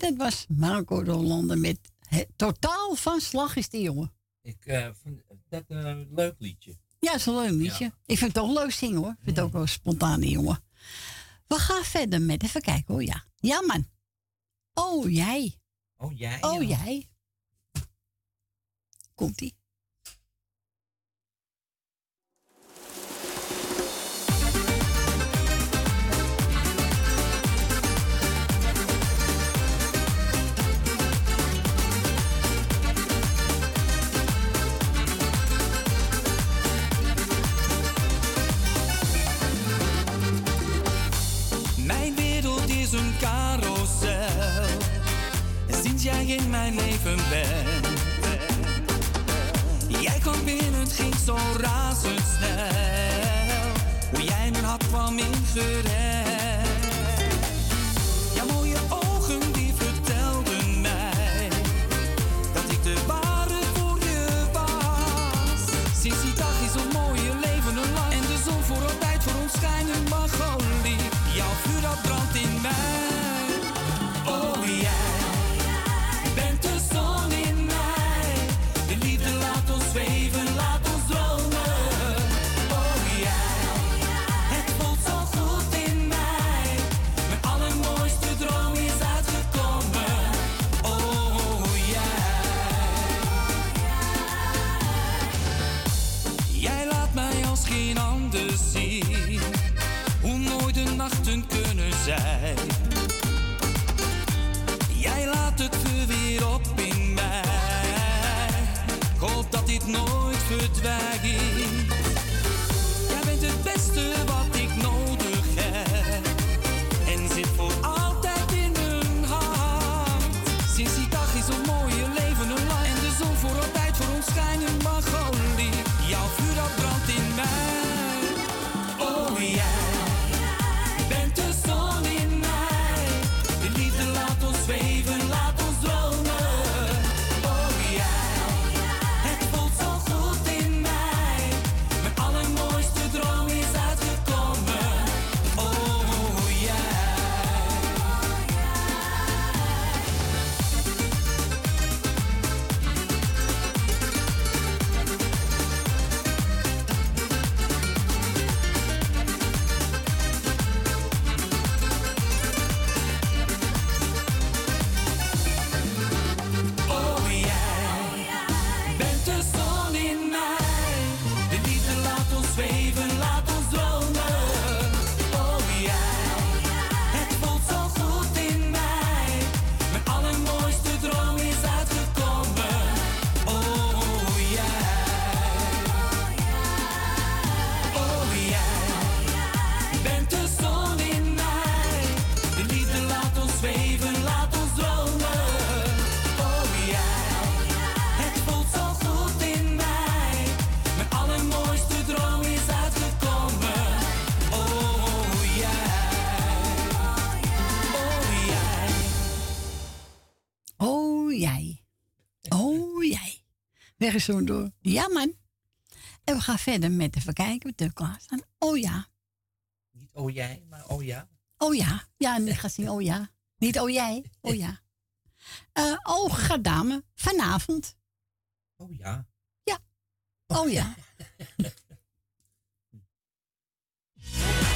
dat was Marco de Hollande met totaal van slag is die jongen. Ik uh, vind dat een leuk liedje. Ja, dat is een leuk liedje. Ik vind het ook leuk zingen hoor. Ik vind het ook wel spontaan, jongen. We gaan verder met, even kijken hoor, ja. Ja, man. Oh, jij. Oh, jij. Oh, jij. Komt-ie. in mijn leven bent. Jij kwam binnen, het ging zo razendsnel. Hoe jij mijn hart kwam ingerend. zijn. zo door. Ja, man. En we gaan verder met even kijken de klas. Oh ja. Niet oh jij, maar oh ja. Oh ja. Ja, en ik ga zien oh ja. Niet oh jij, oh ja. Eh, oh, gaat dame, vanavond. Oh ja. Ja. Oh ja.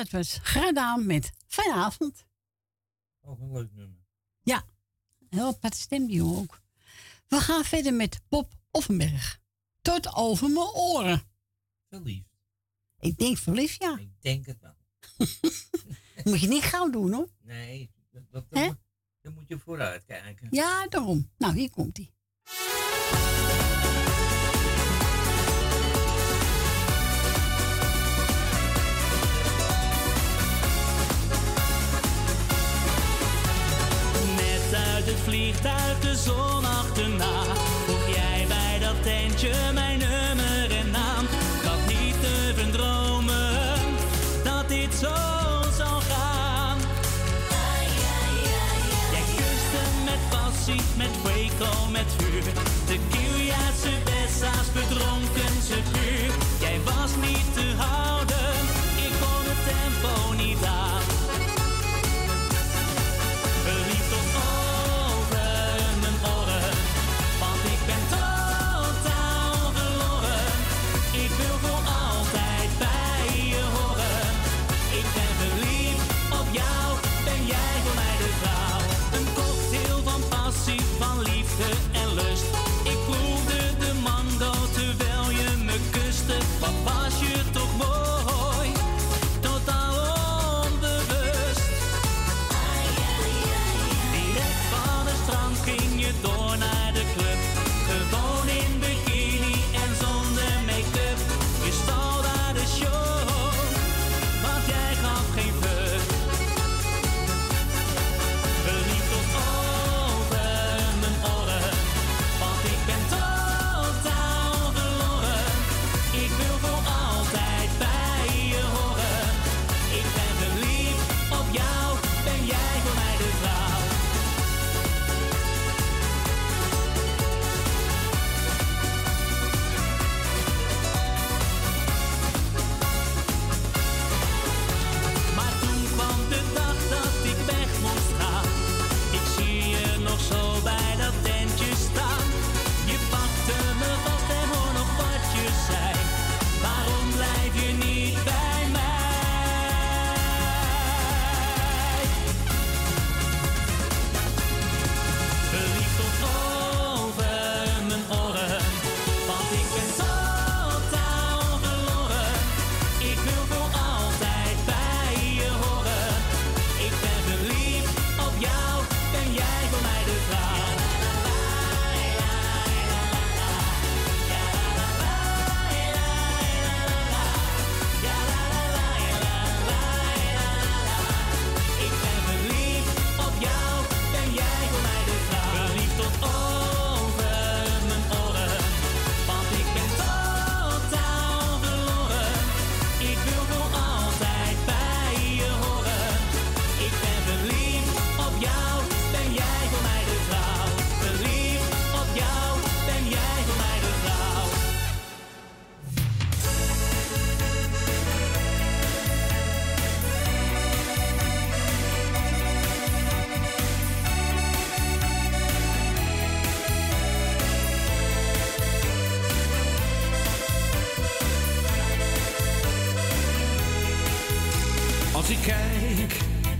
dat was gedaan met vanavond. Oh, ook een leuk nummer. Ja, heel apart ook. We gaan verder met Bob Offenberg. Tot over mijn oren. Verliefd. Ik denk verliefd, ja. Ik denk het wel. moet je niet gauw doen, hoor. Nee, dat, dat, dan moet je vooruit kijken. Ja, daarom. Nou, hier komt hij. uit vliegt vliegtuig de zon achterna. Vroeg jij bij dat tentje mijn nummer en naam. Ik had niet te verdromen dat dit zo zou gaan. Jij kuste met passie, met wekel, met vuur. De Kieljaarse bessa's bedronken ze puur. Jij was niet te houden.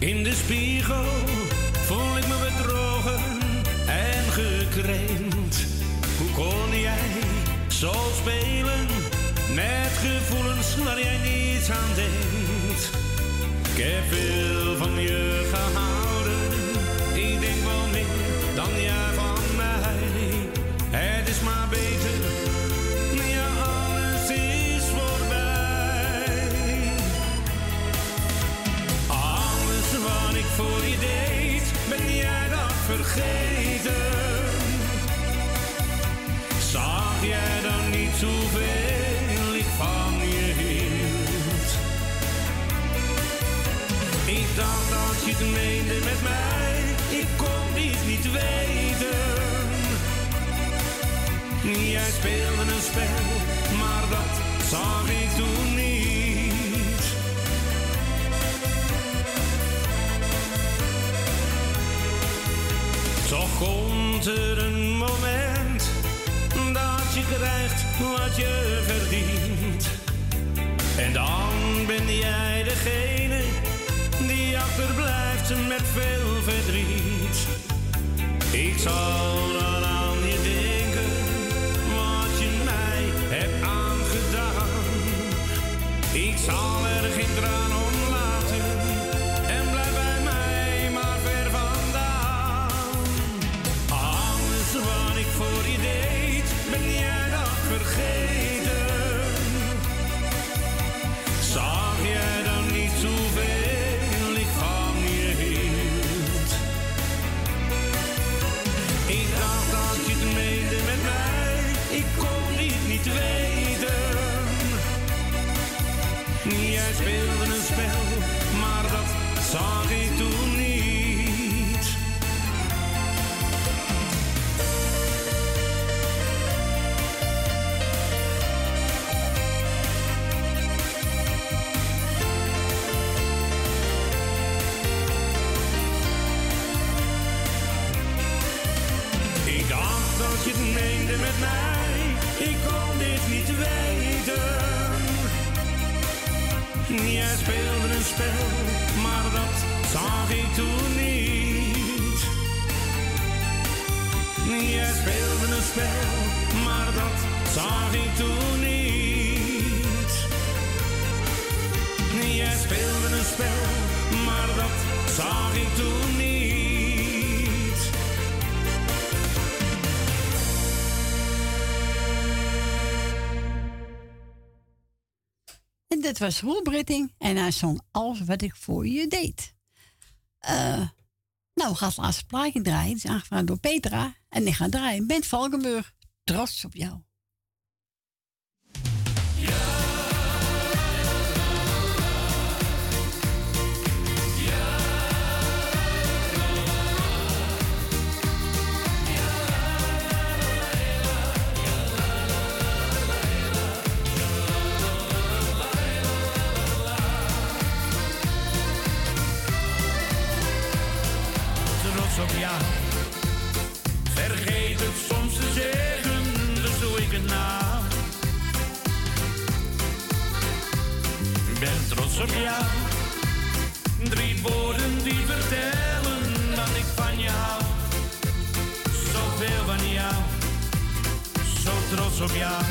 In de spiegel, voel ik me bedrogen en gekrenkt. Hoe kon jij zo spelen met gevoelens waar jij niets aan denkt? Ik heb veel van je gehouden, Zag jij dan niet hoeveel ik van je hield? Ik dacht dat je het meende met mij, ik kon dit niet weten. Jij speelde een spel, maar dat zag ik toen niet. Komt er een moment dat je krijgt wat je verdient. En dan ben jij degene die achterblijft met veel verdriet. Ik zal Jij Jij speelde een spel, maar dat zag ik toen niet. Jij speelde een spel, maar dat zag ik toen niet. Jij speelde een spel, maar dat zag ik toen niet. Dit was Roel Britting en hij zong Alles wat ik voor je deed. Eh, nou, we gaan het laatste plaatje draaien. Het is aangevraagd door Petra. En ik ga draaien. Bent Valkenburg, trots op jou. Jou. Vergeet het soms te zeggen, dus doe ik het. Ik ben trots op jou. Drie woorden die vertellen dat ik van je hou. Zoveel van jou, zo trots op jou.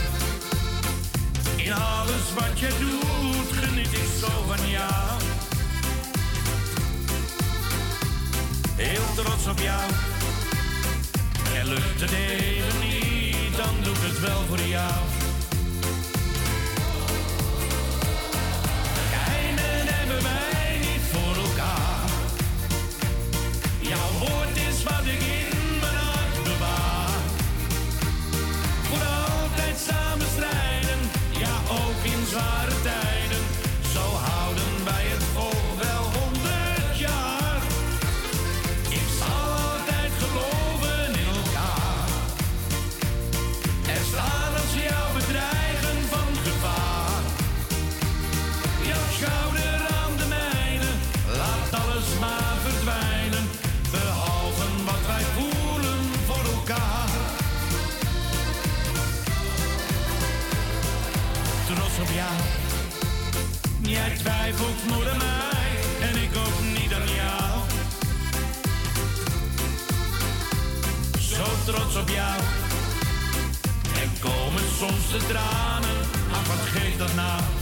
In alles wat je doet, geniet ik zo van jou. Heel trots op jou. En lukt het even niet, dan doe ik het wel voor jou. Geheimen hebben wij niet voor elkaar. Jouw woord is wat ik in mijn hart bewaar. Voor altijd samen strijden, ja ook in zware de tranen, wat geeft dat nou?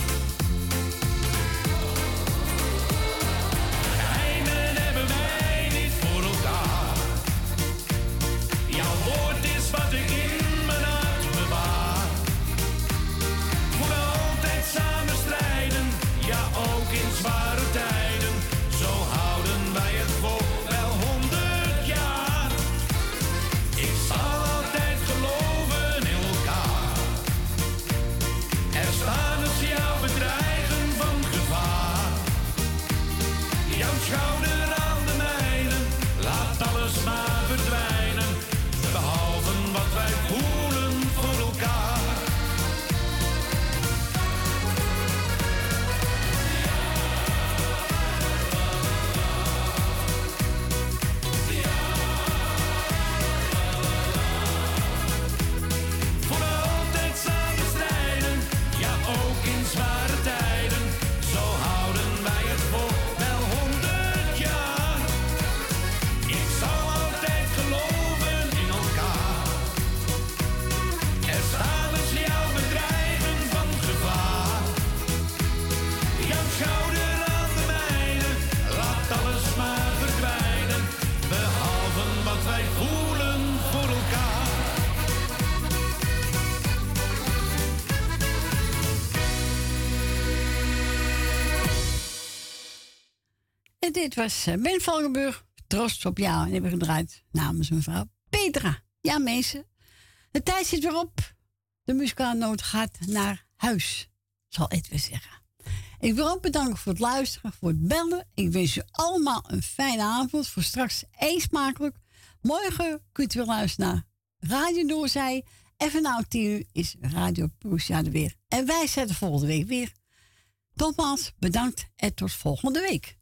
Dit was eh, Ben Valkenburg, trots op jou. En hebben we gedraaid namens mevrouw Petra. Ja, mensen. De tijd zit weer op. De muzikale noot gaat naar huis, zal Edwin zeggen. Ik wil ook bedanken voor het luisteren, voor het bellen. Ik wens u allemaal een fijne avond. Voor straks eet smakelijk. Morgen kunt u weer luisteren naar Radio Doorzij. En vanavond 10 uur is Radio Prusia er weer. En wij zetten volgende week weer. Nogmaals, bedankt en tot volgende week.